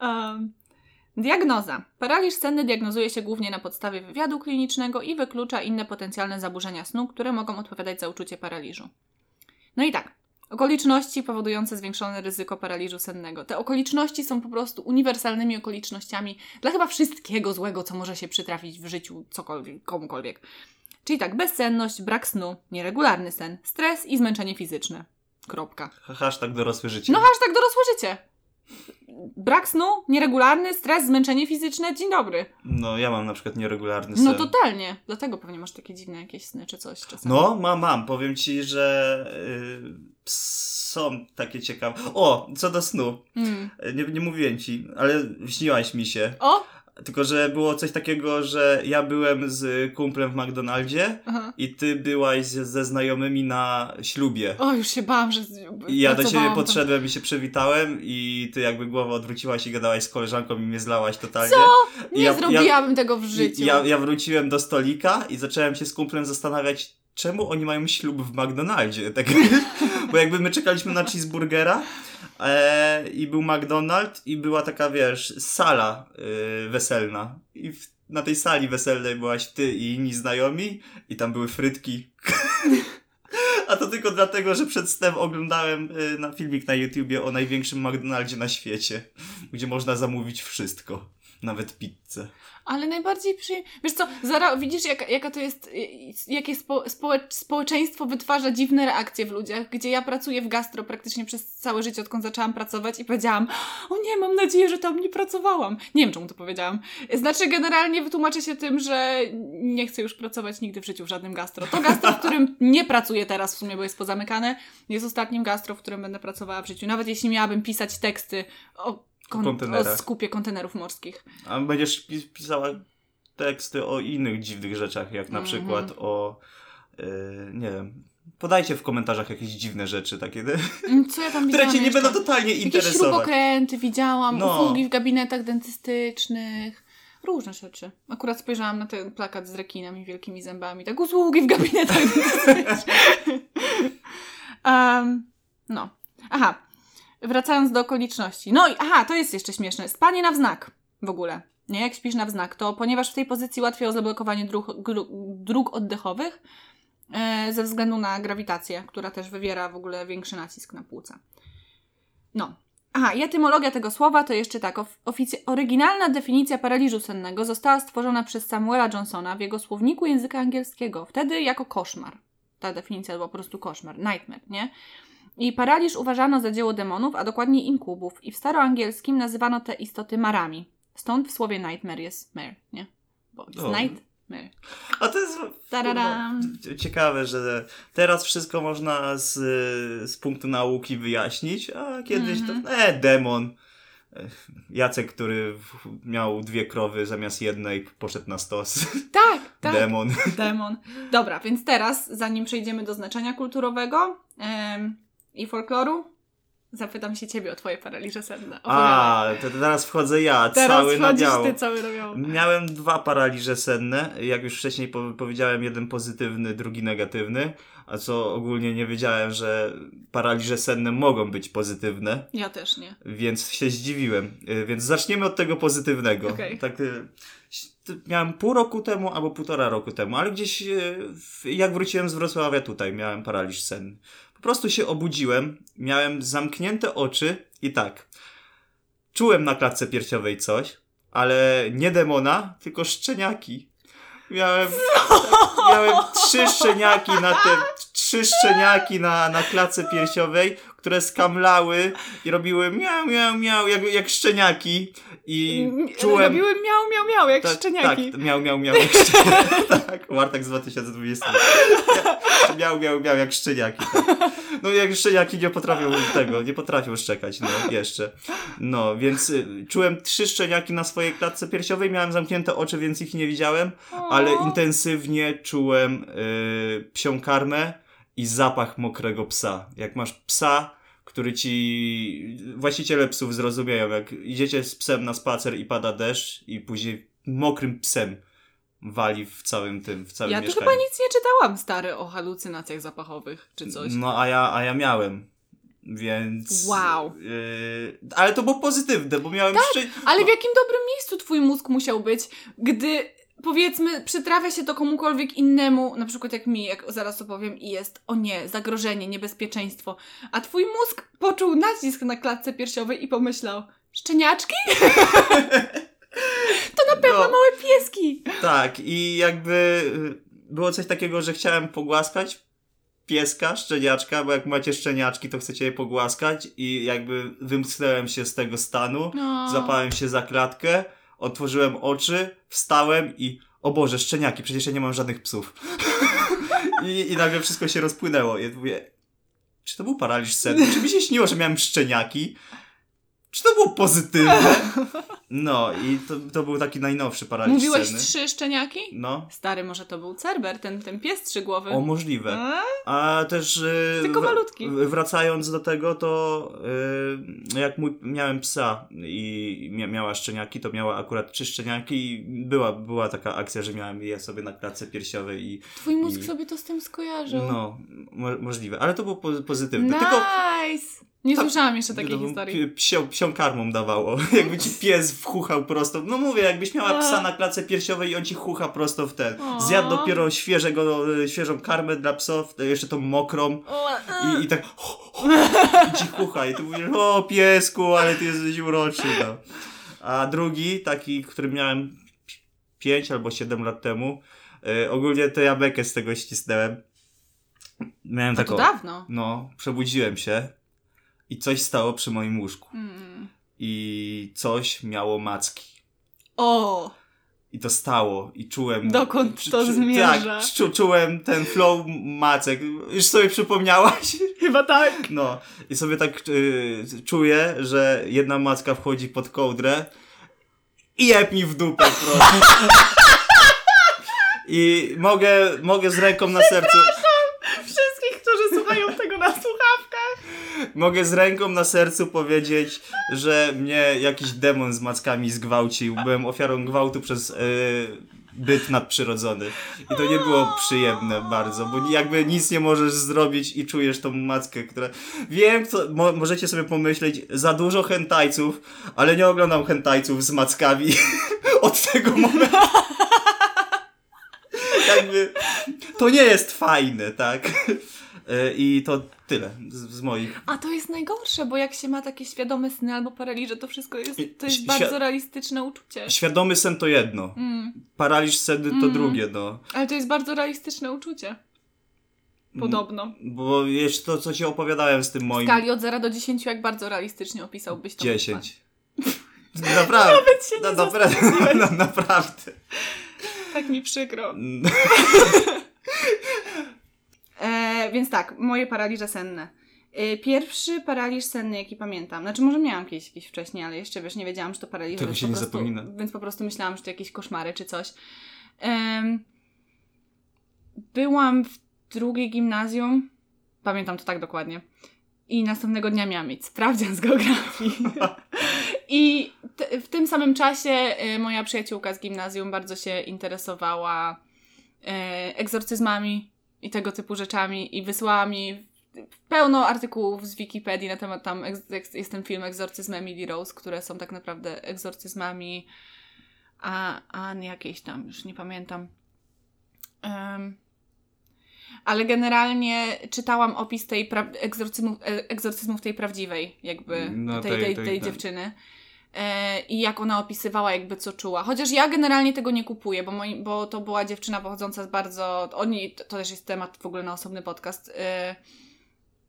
[SPEAKER 2] Um, diagnoza. Paraliż senny diagnozuje się głównie na podstawie wywiadu klinicznego i wyklucza inne potencjalne zaburzenia snu, które mogą odpowiadać za uczucie paraliżu. No i tak. Okoliczności powodujące zwiększone ryzyko paraliżu sennego. Te okoliczności są po prostu uniwersalnymi okolicznościami dla chyba wszystkiego złego, co może się przytrafić w życiu cokolwiek, komukolwiek. Czyli tak, bezsenność, brak snu, nieregularny sen, stres i zmęczenie fizyczne. Kropka.
[SPEAKER 1] Hashtag dorosłe życie.
[SPEAKER 2] No hashtag dorosłe życie. Brak snu, nieregularny, stres, zmęczenie fizyczne, dzień dobry.
[SPEAKER 1] No, ja mam na przykład nieregularny sen.
[SPEAKER 2] No totalnie. Dlatego pewnie masz takie dziwne jakieś sny czy coś czasami.
[SPEAKER 1] No, mam, mam. Powiem ci, że y, są takie ciekawe. O, co do snu.
[SPEAKER 2] Mm.
[SPEAKER 1] Nie, nie mówiłem ci, ale śniłaś mi się.
[SPEAKER 2] O!
[SPEAKER 1] Tylko, że było coś takiego, że ja byłem z kumplem w McDonaldzie
[SPEAKER 2] Aha.
[SPEAKER 1] i ty byłaś ze, ze znajomymi na ślubie.
[SPEAKER 2] O, już się bałam, że
[SPEAKER 1] I ja do ciebie
[SPEAKER 2] pracowałam tam.
[SPEAKER 1] podszedłem i się przywitałem i ty jakby głowę odwróciłaś i gadałaś z koleżanką i mnie zlałaś totalnie.
[SPEAKER 2] Co? Nie
[SPEAKER 1] ja-
[SPEAKER 2] zrobiłabym tego w życiu.
[SPEAKER 1] Ja, ja wróciłem do stolika i zacząłem się z kumplem zastanawiać, czemu oni mają ślub w McDonaldzie. Tak, bo jakby my czekaliśmy na cheeseburgera e, i był McDonald i była taka, wiesz, sala y, weselna. I w, na tej sali weselnej byłaś ty i inni znajomi i tam były frytki. A to tylko dlatego, że przed oglądałem y, na filmik na YouTubie o największym McDonaldzie na świecie, gdzie można zamówić wszystko. Nawet pizzę.
[SPEAKER 2] Ale najbardziej przyjemnie. Wiesz co, zara, widzisz, jaka, jaka to jest, y, jakie spo, społecz, społeczeństwo wytwarza dziwne reakcje w ludziach, gdzie ja pracuję w gastro praktycznie przez całe życie, odkąd zaczęłam pracować i powiedziałam, o nie, mam nadzieję, że tam nie pracowałam. Nie wiem, czemu to powiedziałam. Znaczy, generalnie wytłumaczę się tym, że nie chcę już pracować nigdy w życiu w żadnym gastro. To gastro, w którym nie pracuję teraz w sumie, bo jest pozamykane, jest ostatnim gastro, w którym będę pracowała w życiu. Nawet jeśli miałabym pisać teksty o Kon- o skupie kontenerów morskich.
[SPEAKER 1] A będziesz pisała teksty o innych dziwnych rzeczach, jak na mm-hmm. przykład o, yy, nie wiem, podajcie w komentarzach jakieś dziwne rzeczy takie,
[SPEAKER 2] mm, Co ja tam
[SPEAKER 1] które cię nie będą totalnie interesować.
[SPEAKER 2] Jakieś śrubokręty widziałam, no. usługi w gabinetach dentystycznych. Różne rzeczy. Akurat spojrzałam na ten plakat z rekinem i wielkimi zębami. Tak, usługi w gabinetach dentystycznych. um, no. Aha, wracając do okoliczności. No i aha, to jest jeszcze śmieszne. Spanie na wznak w ogóle. Nie, jak śpisz na wznak, to ponieważ w tej pozycji łatwiej o zablokowanie dróg, dróg oddechowych e, ze względu na grawitację, która też wywiera w ogóle większy nacisk na płuca. No. Aha, i etymologia tego słowa to jeszcze tak. Oryginalna definicja paraliżu sennego została stworzona przez Samuela Johnsona w jego słowniku języka angielskiego. Wtedy jako koszmar. Ta definicja była po prostu koszmar, nightmare, nie? I paraliż uważano za dzieło demonów, a dokładnie inkubów. I w staroangielskim nazywano te istoty marami. Stąd w słowie nightmare jest mare, nie? Bo jest o. nightmare.
[SPEAKER 1] A to jest kurwa, ciekawe, że teraz wszystko można z, z punktu nauki wyjaśnić, a kiedyś mm -hmm. to, mhm. e, demon. E, Jacek, który miał dwie krowy zamiast jednej, poszedł na stos.
[SPEAKER 2] Tak, tak.
[SPEAKER 1] Demon.
[SPEAKER 2] Demon. Dobra, więc teraz, zanim przejdziemy do znaczenia kulturowego, em, i folkloru, zapytam się ciebie o twoje paraliże senne.
[SPEAKER 1] A, to teraz wchodzę ja, teraz cały na
[SPEAKER 2] ty cały na
[SPEAKER 1] Miałem dwa paraliże senne, jak już wcześniej powiedziałem, jeden pozytywny, drugi negatywny, a co ogólnie nie wiedziałem, że paraliże senne mogą być pozytywne.
[SPEAKER 2] Ja też nie.
[SPEAKER 1] Więc się zdziwiłem. Y, więc zaczniemy od tego pozytywnego. Okay. Tak, y, miałem pół roku temu albo półtora roku temu, ale gdzieś y, jak wróciłem z Wrocławia tutaj miałem paraliż senny. Po prostu się obudziłem, miałem zamknięte oczy i tak. Czułem na klatce piersiowej coś, ale nie demona, tylko szczeniaki. Miałem, miałem trzy szczeniaki na te, trzy szczeniaki na, na klatce piersiowej, które skamlały i robiły miał, miał, miał, jak, jak szczeniaki. I czułem...
[SPEAKER 2] Robiły miał, miał, miał, jak ta, szczeniaki.
[SPEAKER 1] Tak, miał, miał, miał, jak szczeniaki. tak, Wartak z 2020. miał, miał, miał, jak szczeniaki. Tak. No jak szczeniaki nie potrafią tego, nie potrafią szczekać, no, jeszcze. No, więc y, czułem trzy szczeniaki na swojej klatce piersiowej, miałem zamknięte oczy, więc ich nie widziałem, ale intensywnie czułem y, psią karmę i zapach mokrego psa. Jak masz psa, który ci właściciele psów zrozumieją, jak idziecie z psem na spacer i pada deszcz i później mokrym psem wali w całym tym, w całym
[SPEAKER 2] ja
[SPEAKER 1] mieszkaniu.
[SPEAKER 2] Ja tu chyba nic nie czytałam, stary, o halucynacjach zapachowych, czy coś.
[SPEAKER 1] No, a ja, a ja miałem. Więc.
[SPEAKER 2] Wow.
[SPEAKER 1] Yy, ale to było pozytywne, bo miałem.
[SPEAKER 2] Tak, szczy... ale w jakim dobrym miejscu twój mózg musiał być, gdy powiedzmy, przytrafia się to komukolwiek innemu, na przykład jak mi, jak zaraz opowiem, i jest, o nie, zagrożenie, niebezpieczeństwo, a twój mózg poczuł nacisk na klatce piersiowej i pomyślał, szczeniaczki? to na pewno no, małe pieski!
[SPEAKER 1] Tak, i jakby y, było coś takiego, że chciałem pogłaskać pieska, szczeniaczka, bo jak macie szczeniaczki, to chcecie je pogłaskać i jakby wymknąłem się z tego stanu, no. zapałem się za klatkę, otworzyłem oczy, wstałem i o Boże, szczeniaki, przecież ja nie mam żadnych psów. I, I nagle wszystko się rozpłynęło. I mówię, czy to był paraliż senny? Czy mi się śniło, że miałem szczeniaki? Czy to było pozytywne? No i to, to był taki najnowszy paraliż
[SPEAKER 2] Mówiłeś
[SPEAKER 1] sceny.
[SPEAKER 2] trzy szczeniaki?
[SPEAKER 1] No.
[SPEAKER 2] Stary, może to był Cerber, ten, ten pies trzygłowy.
[SPEAKER 1] O, możliwe. A, też... Yy,
[SPEAKER 2] Tylko malutki.
[SPEAKER 1] Wracając do tego, to yy, jak mój, miałem psa i mia, miała szczeniaki, to miała akurat trzy szczeniaki i była, była taka akcja, że miałem je sobie na klatce piersiowej i...
[SPEAKER 2] Twój mózg i, sobie to z tym skojarzył.
[SPEAKER 1] No, mo możliwe. Ale to było po pozytywne.
[SPEAKER 2] Nice!
[SPEAKER 1] Tylko,
[SPEAKER 2] nie słyszałam jeszcze takiej historii.
[SPEAKER 1] Psią, psią karmą dawało. Jakby ci pies wchuchał prosto. No mówię, jakbyś miała psa na klatce piersiowej i on ci chucha prosto w ten. Zjadł dopiero świeżego, świeżą karmę dla psów, jeszcze tą mokrą. I, i tak i ci chucha. I ty mówisz, o piesku, ale ty jesteś uroczy. No. A drugi, taki, który miałem 5 albo 7 lat temu, y, ogólnie to ja bekę z tego ścisnąłem. Miałem
[SPEAKER 2] No
[SPEAKER 1] taką.
[SPEAKER 2] dawno.
[SPEAKER 1] No, przebudziłem się i coś stało przy moim łóżku.
[SPEAKER 2] Mm.
[SPEAKER 1] I coś miało macki.
[SPEAKER 2] O!
[SPEAKER 1] I to stało i czułem...
[SPEAKER 2] Dokąd to zmierza?
[SPEAKER 1] Tak, czu, czułem ten flow macek. Już sobie przypomniałaś?
[SPEAKER 2] Chyba tak.
[SPEAKER 1] No. I sobie tak y, czuję, że jedna macka wchodzi pod kołdrę i jeb mi w dupę prosto. I mogę, mogę z ręką na sercu...
[SPEAKER 2] Wszystkich, którzy słuchają tego na słuchawkach.
[SPEAKER 1] Mogę z ręką na sercu powiedzieć, że mnie jakiś demon z mackami zgwałcił. Byłem ofiarą gwałtu przez yy, byt nadprzyrodzony. I to nie było przyjemne bardzo, bo jakby nic nie możesz zrobić i czujesz tą mackę, która... Wiem, mo możecie sobie pomyśleć, za dużo hentajców, ale nie oglądam hentajców z mackami od tego momentu. jakby to nie jest fajne, tak? Yy, I to tyle z, z moich
[SPEAKER 2] A to jest najgorsze, bo jak się ma takie świadome sny albo paraliże, to wszystko jest, to jest
[SPEAKER 1] Świ-
[SPEAKER 2] bardzo realistyczne uczucie.
[SPEAKER 1] Świadomy sen to jedno.
[SPEAKER 2] Mm.
[SPEAKER 1] Paraliż senny to
[SPEAKER 2] Mm.
[SPEAKER 1] drugie, no.
[SPEAKER 2] Ale to jest bardzo realistyczne uczucie. Podobno.
[SPEAKER 1] Bo jeszcze to, co ci opowiadałem z tym
[SPEAKER 2] W
[SPEAKER 1] moim...
[SPEAKER 2] skali od 0 do 10, jak bardzo realistycznie opisałbyś to?
[SPEAKER 1] 10. Naprawdę.
[SPEAKER 2] Nawet się nie
[SPEAKER 1] No, naprawdę. No, naprawdę.
[SPEAKER 2] Tak mi przykro. E, więc tak, moje paraliże senne. E, pierwszy paraliż senny, jaki pamiętam. Znaczy, może miałam kiedyś jakiś wcześniej, ale jeszcze wiesz, nie wiedziałam, że to paraliż.
[SPEAKER 1] Tego się nie
[SPEAKER 2] prostu,
[SPEAKER 1] zapomina.
[SPEAKER 2] Więc po prostu myślałam, że to jakieś koszmary czy coś. Byłam w drugiej gimnazjum. Pamiętam to tak dokładnie. I następnego dnia miałam mieć sprawdzian z geografii. I t- w tym samym czasie y, moja przyjaciółka z gimnazjum bardzo się interesowała y, egzorcyzmami i tego typu rzeczami i wysłała mi pełno artykułów z Wikipedii na temat tam jest ten film Egzorcyzm Emily Rose, które są tak naprawdę egzorcyzmami a, a jakieś tam, już nie pamiętam. Em, ale generalnie czytałam opis tej pra- egzorcyzmów, e, egzorcyzmów tej prawdziwej, jakby
[SPEAKER 1] No,
[SPEAKER 2] tej,
[SPEAKER 1] tej-
[SPEAKER 2] tej
[SPEAKER 1] tej.
[SPEAKER 2] dziewczyny. E, I jak ona opisywała, jakby co czuła. Chociaż ja generalnie tego nie kupuję, bo, moi, bo to była dziewczyna pochodząca z bardzo. Oni, to, też jest temat w ogóle na osobny podcast. E,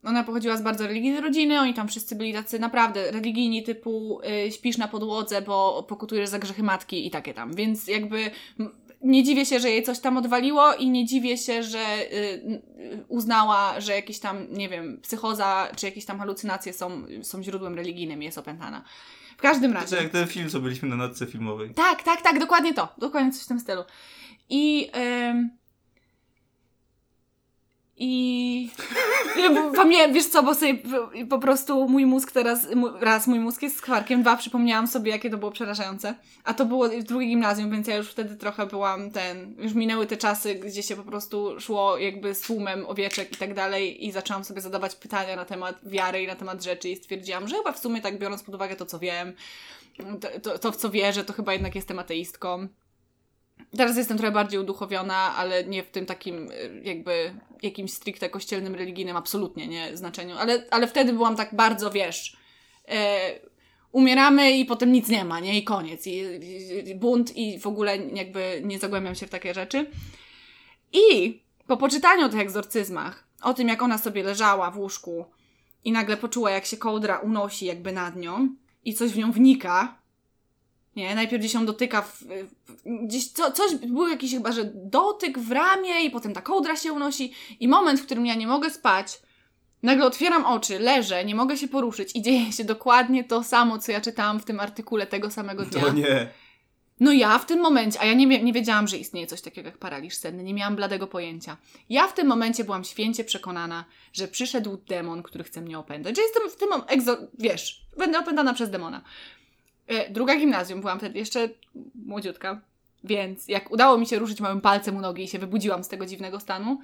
[SPEAKER 2] ona pochodziła z bardzo religijnej rodziny, oni tam wszyscy byli tacy naprawdę religijni, typu y, śpisz na podłodze, bo pokutujesz za grzechy matki i takie tam. Więc jakby nie dziwię się, że jej coś tam odwaliło i nie dziwię się, że y, y, uznała, że jakieś tam, nie wiem, psychoza czy jakieś tam halucynacje są, są źródłem religijnym i jest opętana. W każdym
[SPEAKER 1] To
[SPEAKER 2] razie.
[SPEAKER 1] jak ten film, co byliśmy na nocce filmowej.
[SPEAKER 2] Tak, tak, tak, dokładnie to. Dokładnie coś w tym stylu. I. ym, I. Pamiętam, wiesz co, bo sobie po- prostu mój mózg teraz, raz mój mózg jest skwarkiem, dwa przypomniałam sobie, jakie to było przerażające. A to było w drugiej gimnazjum, więc ja już wtedy trochę byłam ten, już minęły te czasy, gdzie się po prostu szło jakby z tłumem owieczek i tak dalej i zaczęłam sobie zadawać pytania na temat wiary i na temat rzeczy i stwierdziłam, że chyba w sumie tak biorąc pod uwagę to, co wiem, to, to, to w co wierzę, to chyba jednak jestem ateistką. Teraz jestem trochę bardziej uduchowiona, ale nie w tym takim y, jakby jakimś stricte kościelnym, religijnym, absolutnie nie znaczeniu. Ale, ale wtedy byłam tak bardzo, wiesz, e, umieramy i potem nic nie ma, nie? I koniec. I, i, bunt i w ogóle jakby nie zagłębiam się w takie rzeczy. I po poczytaniu o tych egzorcyzmach, o tym jak ona sobie leżała w łóżku i nagle poczuła jak się kołdra unosi jakby nad nią i coś w nią wnika, nie, najpierw gdzieś ją dotyka, w, gdzieś co, coś, był jakiś chyba, że dotyk w ramię i potem ta kołdra się unosi i moment, w którym ja nie mogę spać, nagle otwieram oczy, leżę, nie mogę się poruszyć i dzieje się dokładnie to samo, co ja czytałam w tym artykule tego samego dnia.
[SPEAKER 1] To nie.
[SPEAKER 2] No ja w tym momencie, a ja nie, nie wiedziałam, że istnieje coś takiego jak paraliż senny, nie miałam bladego pojęcia. Ja w tym momencie byłam święcie przekonana, że przyszedł demon, który chce mnie opętać, że jestem w tym egzo, wiesz, będę opętana przez demona. E, druga gimnazjum, byłam wtedy jeszcze młodziutka, więc jak udało mi się ruszyć małym palcem u nogi i się wybudziłam z tego dziwnego stanu,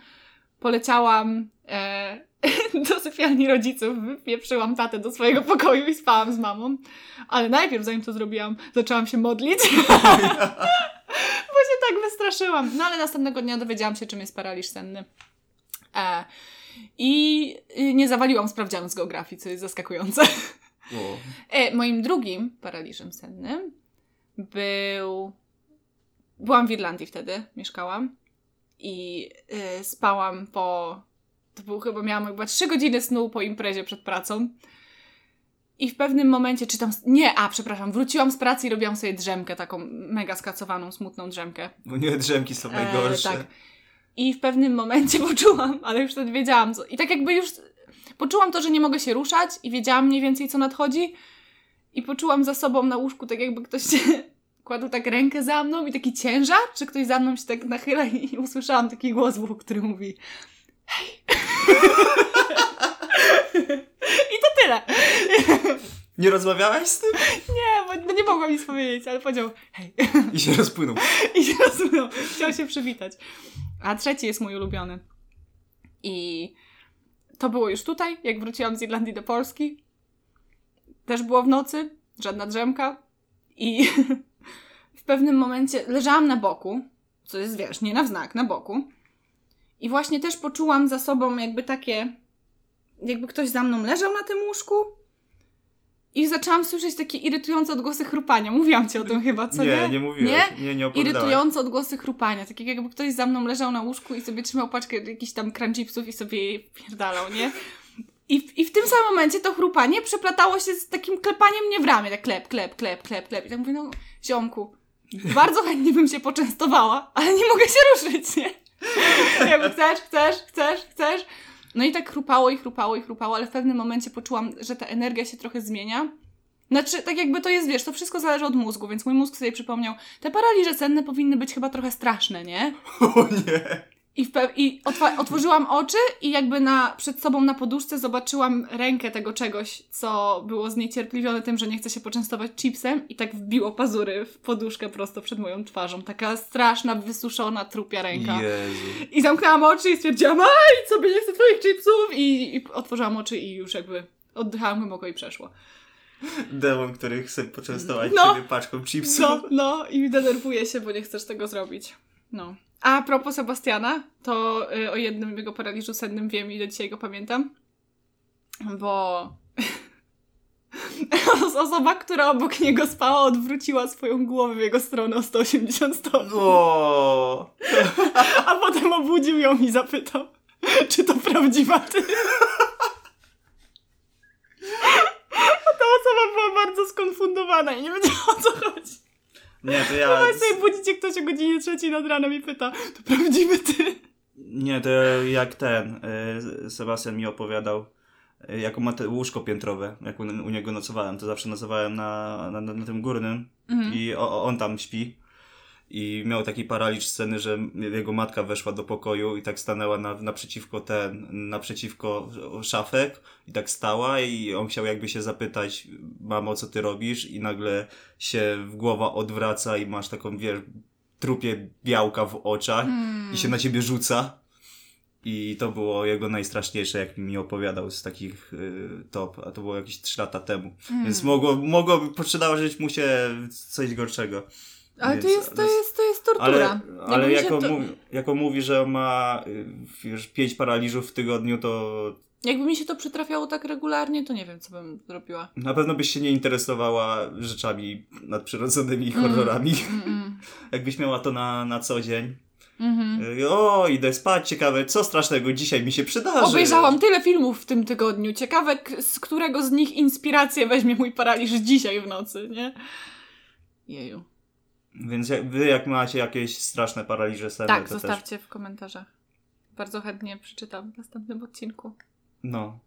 [SPEAKER 2] poleciałam e, do sypialni rodziców, wypieprzyłam tatę do swojego pokoju i spałam z mamą. Ale najpierw, zanim to zrobiłam, zaczęłam się modlić, bo się tak wystraszyłam. No ale następnego dnia dowiedziałam się, czym jest paraliż senny. E, I nie zawaliłam sprawdzianu z geografii, co jest zaskakujące.
[SPEAKER 1] O.
[SPEAKER 2] E, moim drugim paraliżem sennym był. Byłam w Irlandii wtedy, mieszkałam. I y, spałam po. To chyba, miałam chyba 3 godziny snu po imprezie przed pracą. I w pewnym momencie czytam. Nie, a przepraszam, wróciłam z pracy i robiłam sobie drzemkę, taką mega skacowaną, smutną drzemkę.
[SPEAKER 1] Bo nie drzemki są
[SPEAKER 2] E,
[SPEAKER 1] najgorsze.
[SPEAKER 2] tak. I w pewnym momencie poczułam, ale już wtedy wiedziałam co. I tak jakby już poczułam to, że nie mogę się ruszać i wiedziałam mniej więcej co nadchodzi. I poczułam za sobą na łóżku, tak jakby ktoś kładł tak rękę za mną i taki ciężar, czy ktoś za mną się tak nachyla i usłyszałam taki głos w który mówi hej. I to tyle.
[SPEAKER 1] Nie rozmawiałaś z tym?
[SPEAKER 2] Nie, bo nie mogłam nic powiedzieć, ale powiedział hej.
[SPEAKER 1] I się rozpłynął.
[SPEAKER 2] I się rozumiem. Chciał się przywitać. A trzeci jest mój ulubiony. I to było już tutaj, jak wróciłam z Irlandii do Polski. Też było w nocy, żadna drzemka. I w pewnym momencie leżałam na boku, co jest, wiesz, nie na wznak, na boku. I właśnie też poczułam za sobą jakby takie, jakby ktoś za mną leżał na tym łóżku. I zaczęłam słyszeć takie irytujące odgłosy chrupania. Mówiłam ci o tym chyba, co nie?
[SPEAKER 1] nie, nie mówiłaś. Nie, nie, nie
[SPEAKER 2] irytujące odgłosy chrupania. Tak jakby ktoś za mną leżał na łóżku i sobie trzymał paczkę jakichś tam crunchipsów i sobie je pierdalał, nie? I w, I w tym samym momencie to chrupanie przeplatało się z takim klepaniem mnie w ramię. Tak klep, klep, klep, klep, klep. I tak mówię, no ziomku, bardzo chętnie bym się poczęstowała, ale nie mogę się ruszyć, nie? Jakby chcesz, chcesz, chcesz, chcesz. No i tak chrupało i chrupało i chrupało, ale w pewnym momencie poczułam, że ta energia się trochę zmienia. Znaczy, tak jakby to jest, wiesz, to wszystko zależy od mózgu, więc mój mózg sobie przypomniał, te paraliże senne powinny być chyba trochę straszne, nie?
[SPEAKER 1] O nie.
[SPEAKER 2] I, i otworzyłam oczy i jakby na, przed sobą na poduszce zobaczyłam rękę tego czegoś, co było zniecierpliwione tym, że nie chce się poczęstować chipsem i tak wbiło pazury w poduszkę prosto przed moją twarzą. Taka straszna, wysuszona, trupia ręka.
[SPEAKER 1] Jezu.
[SPEAKER 2] I zamknęłam oczy i stwierdziłam, aj, sobie nie chcę twoich chipsów i, i otworzyłam oczy i już jakby oddychałam głęboko i przeszło.
[SPEAKER 1] Demon, który chce poczęstować
[SPEAKER 2] No.
[SPEAKER 1] paczką chipsów.
[SPEAKER 2] No, no i denerwuję się, bo nie chcesz tego zrobić. No. A propos Sebastiana, to y, o jednym jego paraliżu sennym wiem i do dzisiaj go pamiętam, bo osoba, która obok niego spała, odwróciła swoją głowę w jego stronę o 180 stopni,
[SPEAKER 1] O.
[SPEAKER 2] a potem obudził ją i zapytał, czy to prawdziwa ty. A ta osoba była bardzo skonfundowana i nie wiedziała o co chodzi.
[SPEAKER 1] Nie, to ja...
[SPEAKER 2] Weź sobie budzicie ktoś o godzinie trzeciej nad ranem i pyta, to prawdziwy ty?
[SPEAKER 1] Nie, to jak ten y, Sebastian mi opowiadał, y, jak ma te łóżko piętrowe, jak u, u niego nocowałem, to zawsze nocowałem na, na, na tym górnym
[SPEAKER 2] Mhm.
[SPEAKER 1] i o- on tam śpi. I miał taki paraliż sceny, że jego matka weszła do pokoju i tak stanęła na, naprzeciwko ten, naprzeciwko szafek i tak stała i on chciał jakby się zapytać, mamo, co ty robisz? I nagle się w głowa odwraca i masz taką, wiesz, trupie białka w oczach i się na ciebie rzuca. I to było jego najstraszniejsze, jak mi opowiadał z takich y, top, a to było jakieś 3 lata temu. Więc mogło, mogło, przydarzyć mu się coś gorszego.
[SPEAKER 2] Ale to jest, to jest, to jest tortura.
[SPEAKER 1] Ale, ale jako,
[SPEAKER 2] to,
[SPEAKER 1] mówi, jako mówi, że ma y, już 5 paraliżów w tygodniu, to
[SPEAKER 2] Jakby mi się to przytrafiało tak regularnie, to nie wiem, co bym zrobiła.
[SPEAKER 1] na pewno byś się nie interesowała rzeczami nadprzyrodzonymi i
[SPEAKER 2] Mm.
[SPEAKER 1] horrorami.
[SPEAKER 2] Mm-mm.
[SPEAKER 1] Jakbyś miała to na, na co dzień.
[SPEAKER 2] Mhm.
[SPEAKER 1] Y, O, idę spać, ciekawe, co strasznego dzisiaj mi się przydarzy.
[SPEAKER 2] Obejrzałam tyle filmów w tym tygodniu. Ciekawe, z którego z nich inspirację weźmie mój paraliż dzisiaj w nocy, nie? Jeju.
[SPEAKER 1] Więc jak, wy jak macie jakieś straszne paraliże senne,
[SPEAKER 2] Tak,
[SPEAKER 1] to też...
[SPEAKER 2] zostawcie w komentarzach. Bardzo chętnie przeczytam w następnym odcinku.
[SPEAKER 1] No.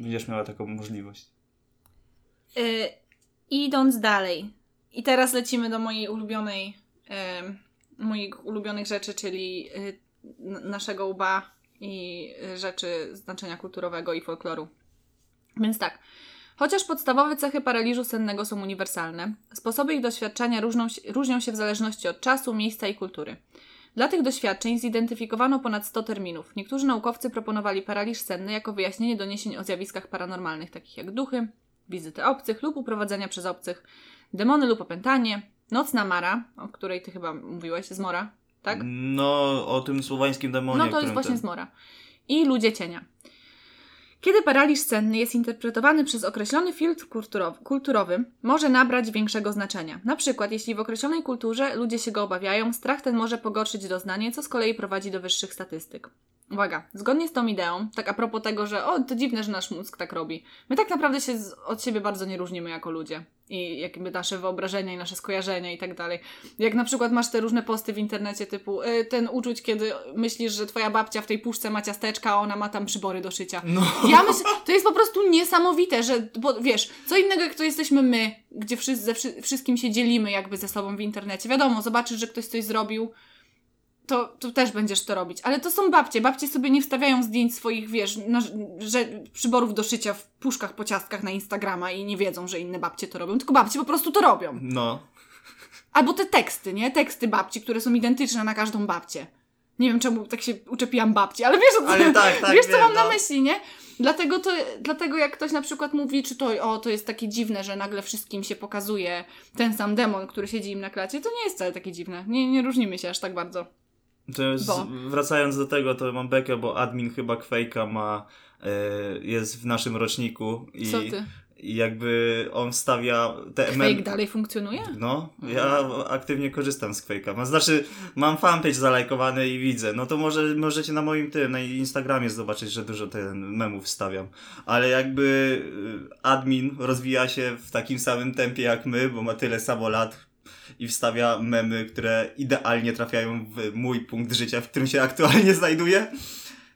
[SPEAKER 1] Będziesz miała taką możliwość.
[SPEAKER 2] Y, idąc dalej. I teraz lecimy do mojej ulubionej, em, moich ulubionych rzeczy, czyli y, n- naszego łba i y, rzeczy znaczenia kulturowego i folkloru. Więc tak. Chociaż podstawowe cechy paraliżu sennego są uniwersalne, sposoby ich doświadczania różną, się- różnią się w zależności od czasu, miejsca i kultury. Dla tych doświadczeń zidentyfikowano ponad 100 terminów. Niektórzy naukowcy proponowali paraliż senny jako wyjaśnienie doniesień o zjawiskach paranormalnych, takich jak duchy, wizyty obcych lub uprowadzenia przez obcych, demony lub opętanie, nocna mara, o której ty chyba mówiłeś, zmora, tak?
[SPEAKER 1] No, o tym słowańskim demonie.
[SPEAKER 2] No to jest właśnie
[SPEAKER 1] ten-
[SPEAKER 2] zmora. I ludzie cienia. Kiedy paraliż senny jest interpretowany przez określony filtr kulturowy, kulturowy, może nabrać większego znaczenia. Na przykład, jeśli w określonej kulturze ludzie się go obawiają, strach ten może pogorszyć doznanie, co z kolei prowadzi do wyższych statystyk. Uwaga, zgodnie z tą ideą, tak a propos tego, że o, to dziwne, że nasz mózg tak robi. My tak naprawdę się z, od siebie bardzo nie różnimy jako ludzie. I jakby nasze wyobrażenia i nasze skojarzenia i tak dalej. Jak na przykład masz te różne posty w internecie typu y, ten uczuć, kiedy myślisz, że twoja babcia w tej puszce ma ciasteczka, a ona ma tam przybory do szycia.
[SPEAKER 1] No.
[SPEAKER 2] Ja myślę, to jest po prostu niesamowite, że, bo wiesz, co innego jak to jesteśmy my, gdzie wszyscy, ze wszy- wszystkim się dzielimy jakby ze sobą w internecie. Wiadomo, zobaczysz, że ktoś coś zrobił, to, to też będziesz to robić. Ale to są babcie. Babcie sobie nie wstawiają zdjęć swoich, wiesz, na, że, przyborów do szycia w puszkach po ciastkach na Instagrama i nie wiedzą, że inne babcie to robią, tylko babcie po prostu to robią.
[SPEAKER 1] No.
[SPEAKER 2] Albo te teksty, nie? Teksty babci, które są identyczne na każdą babcię. Nie wiem, czemu tak się uczepiłam babci, ale wiesz, o co,
[SPEAKER 1] Ale tak, tak,
[SPEAKER 2] wiesz, co
[SPEAKER 1] wiem,
[SPEAKER 2] mam na
[SPEAKER 1] no.
[SPEAKER 2] myśli, nie? Dlatego, to, dlatego jak ktoś na przykład mówi, czy to, o, to jest takie dziwne, że nagle wszystkim się pokazuje ten sam demon, który siedzi im na klacie, to nie jest wcale takie dziwne. Nie, nie różnimy się aż tak bardzo.
[SPEAKER 1] Jest,
[SPEAKER 2] Bo?
[SPEAKER 1] wracając do tego, to mam bekę, bo admin chyba Quake'a ma, e, jest w naszym roczniku i,
[SPEAKER 2] Co ty?
[SPEAKER 1] i jakby on wstawia te
[SPEAKER 2] Fake dalej funkcjonuje?
[SPEAKER 1] No, ja aktywnie korzystam z Quake'a. Znaczy, mam fanpage zalajkowany i widzę. No to może możecie na moim tym, na Instagramie zobaczyć, że dużo ten memów wstawiam. Ale jakby y, admin rozwija się w takim samym tempie jak my, bo ma tyle samo lat i wstawia memy, które idealnie trafiają w mój punkt życia, w którym się aktualnie znajduję.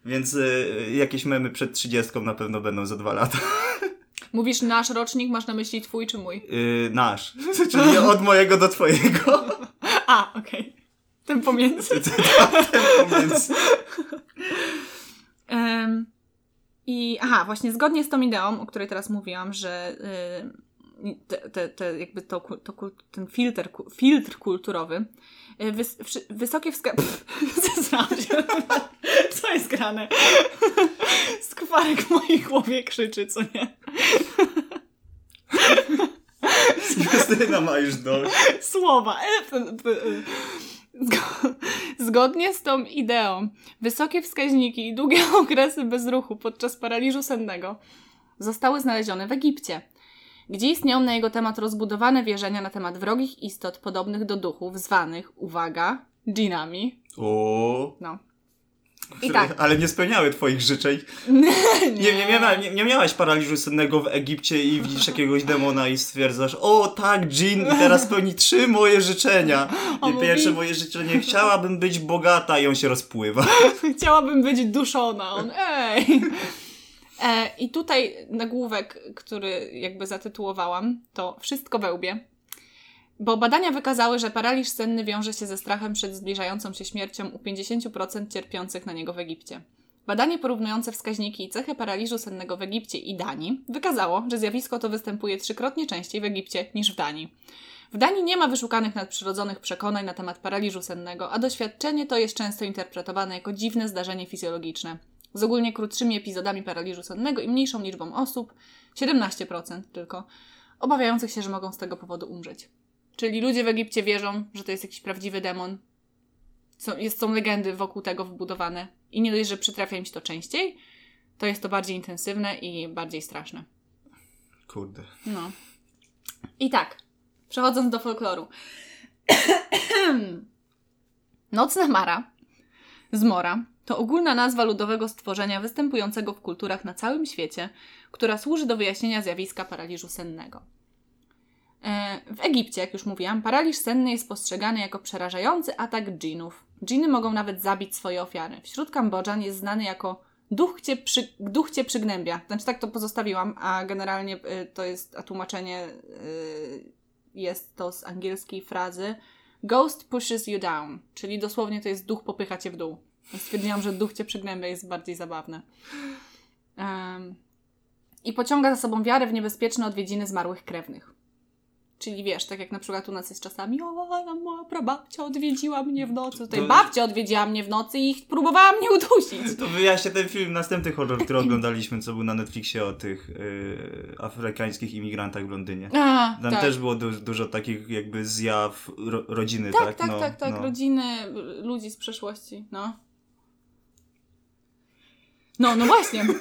[SPEAKER 1] Więc y, jakieś memy przed 30 na pewno będą za dwa lata.
[SPEAKER 2] Mówisz nasz rocznik, masz na myśli twój czy mój?
[SPEAKER 1] Y, nasz. Czyli od mojego do twojego.
[SPEAKER 2] A, okej. Ten pomiędzy.
[SPEAKER 1] Ten pomiędzy.
[SPEAKER 2] I aha, właśnie zgodnie z tą ideą, o której teraz mówiłam, że y, te, te, te, jakby to, to, ten filtr, ku- filtr kulturowy, y, wys, wysokie wska... Pff, zesrałam się. Co jest grane? Skwarek w mojej głowie krzyczy, co nie?
[SPEAKER 1] Justyna ma już dość.
[SPEAKER 2] słowa. E, e. Zgo- Zgodnie z tą ideą, wysokie wskaźniki i długie okresy bezruchu podczas paraliżu sennego zostały znalezione w Egipcie, gdzie istnieją na jego temat rozbudowane wierzenia na temat wrogich istot podobnych do duchów, zwanych, uwaga, dżinami.
[SPEAKER 1] O,
[SPEAKER 2] No. I tak.
[SPEAKER 1] Ale nie spełniały twoich życzeń.
[SPEAKER 2] nie,
[SPEAKER 1] Nie, nie, mia, nie, nie miałaś paraliżu sennego w Egipcie i widzisz jakiegoś demona i stwierdzasz, o tak, Jin, i teraz spełni trzy moje życzenia. I pierwsze moje życzenie, chciałabym być bogata i on się rozpływa.
[SPEAKER 2] Chciałabym być duszona. On, ej! E, I tutaj nagłówek, który jakby zatytułowałam, to Wszystko we łbie. Bo badania wykazały, że paraliż senny wiąże się ze strachem przed zbliżającą się śmiercią u 50% cierpiących na niego w Egipcie. Badanie porównujące wskaźniki i cechy paraliżu sennego w Egipcie i Danii wykazało, że zjawisko to występuje trzykrotnie częściej w Egipcie niż w Danii. W Danii nie ma wyszukanych nadprzyrodzonych przekonań na temat paraliżu sennego, a doświadczenie to jest często interpretowane jako dziwne zdarzenie fizjologiczne. Z ogólnie krótszymi epizodami paraliżu sennego i mniejszą liczbą osób, 17% tylko, obawiających się, że mogą z tego powodu umrzeć. Czyli ludzie w Egipcie wierzą, że to jest jakiś prawdziwy demon. Są, jest, są legendy wokół tego wbudowane. I nie dość, że przytrafia im się to częściej, to jest to bardziej intensywne i bardziej straszne.
[SPEAKER 1] Kurde.
[SPEAKER 2] No. I tak, przechodząc do folkloru. Nocna mara, zmora, to ogólna nazwa ludowego stworzenia występującego w kulturach na całym świecie, która służy do wyjaśnienia zjawiska paraliżu sennego. E, W Egipcie, jak już mówiłam, paraliż senny jest postrzegany jako przerażający atak dżinów. Dżiny mogą nawet zabić swoje ofiary. Wśród Kambodżan jest znany jako duch cię, przy, duch cię przygnębia. Znaczy tak to pozostawiłam, a generalnie y, to jest, a tłumaczenie y, jest to z angielskiej frazy Ghost pushes you down, czyli dosłownie to jest duch popycha cię w dół. Stwierdziłam, że duch cię przygnębia jest bardziej zabawne. Em, I pociąga za sobą wiarę w niebezpieczne odwiedziny zmarłych krewnych. Czyli wiesz, tak jak na przykład u nas jest czasami, o, moja prababcia odwiedziła mnie w nocy. Tutaj
[SPEAKER 1] To-
[SPEAKER 2] babcia odwiedziła mnie w nocy i próbowała mnie udusić.
[SPEAKER 1] To wyjaśnię ten film, następny horror, który oglądaliśmy, co był na Netflixie o tych yy, afrykańskich imigrantach w Londynie.
[SPEAKER 2] A,
[SPEAKER 1] Tam
[SPEAKER 2] tak.
[SPEAKER 1] też było du- dużo takich jakby zjaw ro- rodziny,
[SPEAKER 2] Tak,
[SPEAKER 1] tak?
[SPEAKER 2] tak,
[SPEAKER 1] no,
[SPEAKER 2] tak, tak.
[SPEAKER 1] no.
[SPEAKER 2] Rodziny, y, ludzi z przeszłości, no. No, no właśnie.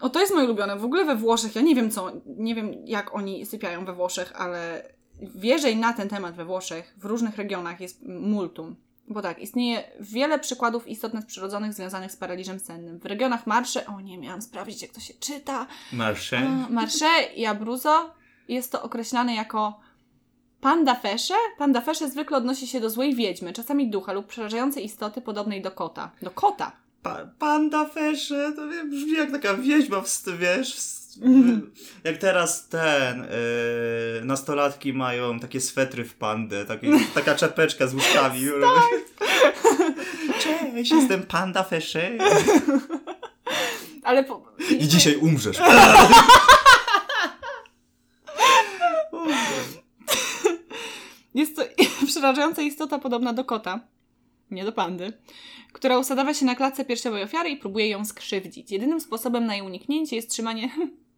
[SPEAKER 2] O, to jest moje ulubione. W ogóle we Włoszech, ja nie wiem co, nie wiem jak oni sypiają we Włoszech, ale wierzej na ten temat we Włoszech, w różnych regionach jest multum. Bo tak, istnieje wiele przykładów istotnych przyrodzonych związanych z paraliżem sennym. W regionach Marsze, o nie, miałam sprawdzić jak to się czyta,
[SPEAKER 1] Marsze.
[SPEAKER 2] Marsze i Abruzzo jest to określane jako panda fesze. Panda fesze zwykle odnosi się do złej wiedźmy, czasami ducha lub przerażającej istoty podobnej do kota. Do kota!
[SPEAKER 1] Pa, panda fesze, to wie- brzmi jak taka wieźma, w, st- wiesz, w,
[SPEAKER 2] Mhm.
[SPEAKER 1] jak teraz ten, yy, nastolatki mają takie swetry w pandę, takie, taka czapeczka z łóżkami. Cześć, jestem panda fesze.
[SPEAKER 2] Ale po,
[SPEAKER 1] I dzisiaj umrzesz.
[SPEAKER 2] Jest to przerażająca istota podobna do kota, nie do pandy, która usadawia się na klatce piersiowej ofiary i próbuje ją skrzywdzić. Jedynym sposobem na jej uniknięcie jest trzymanie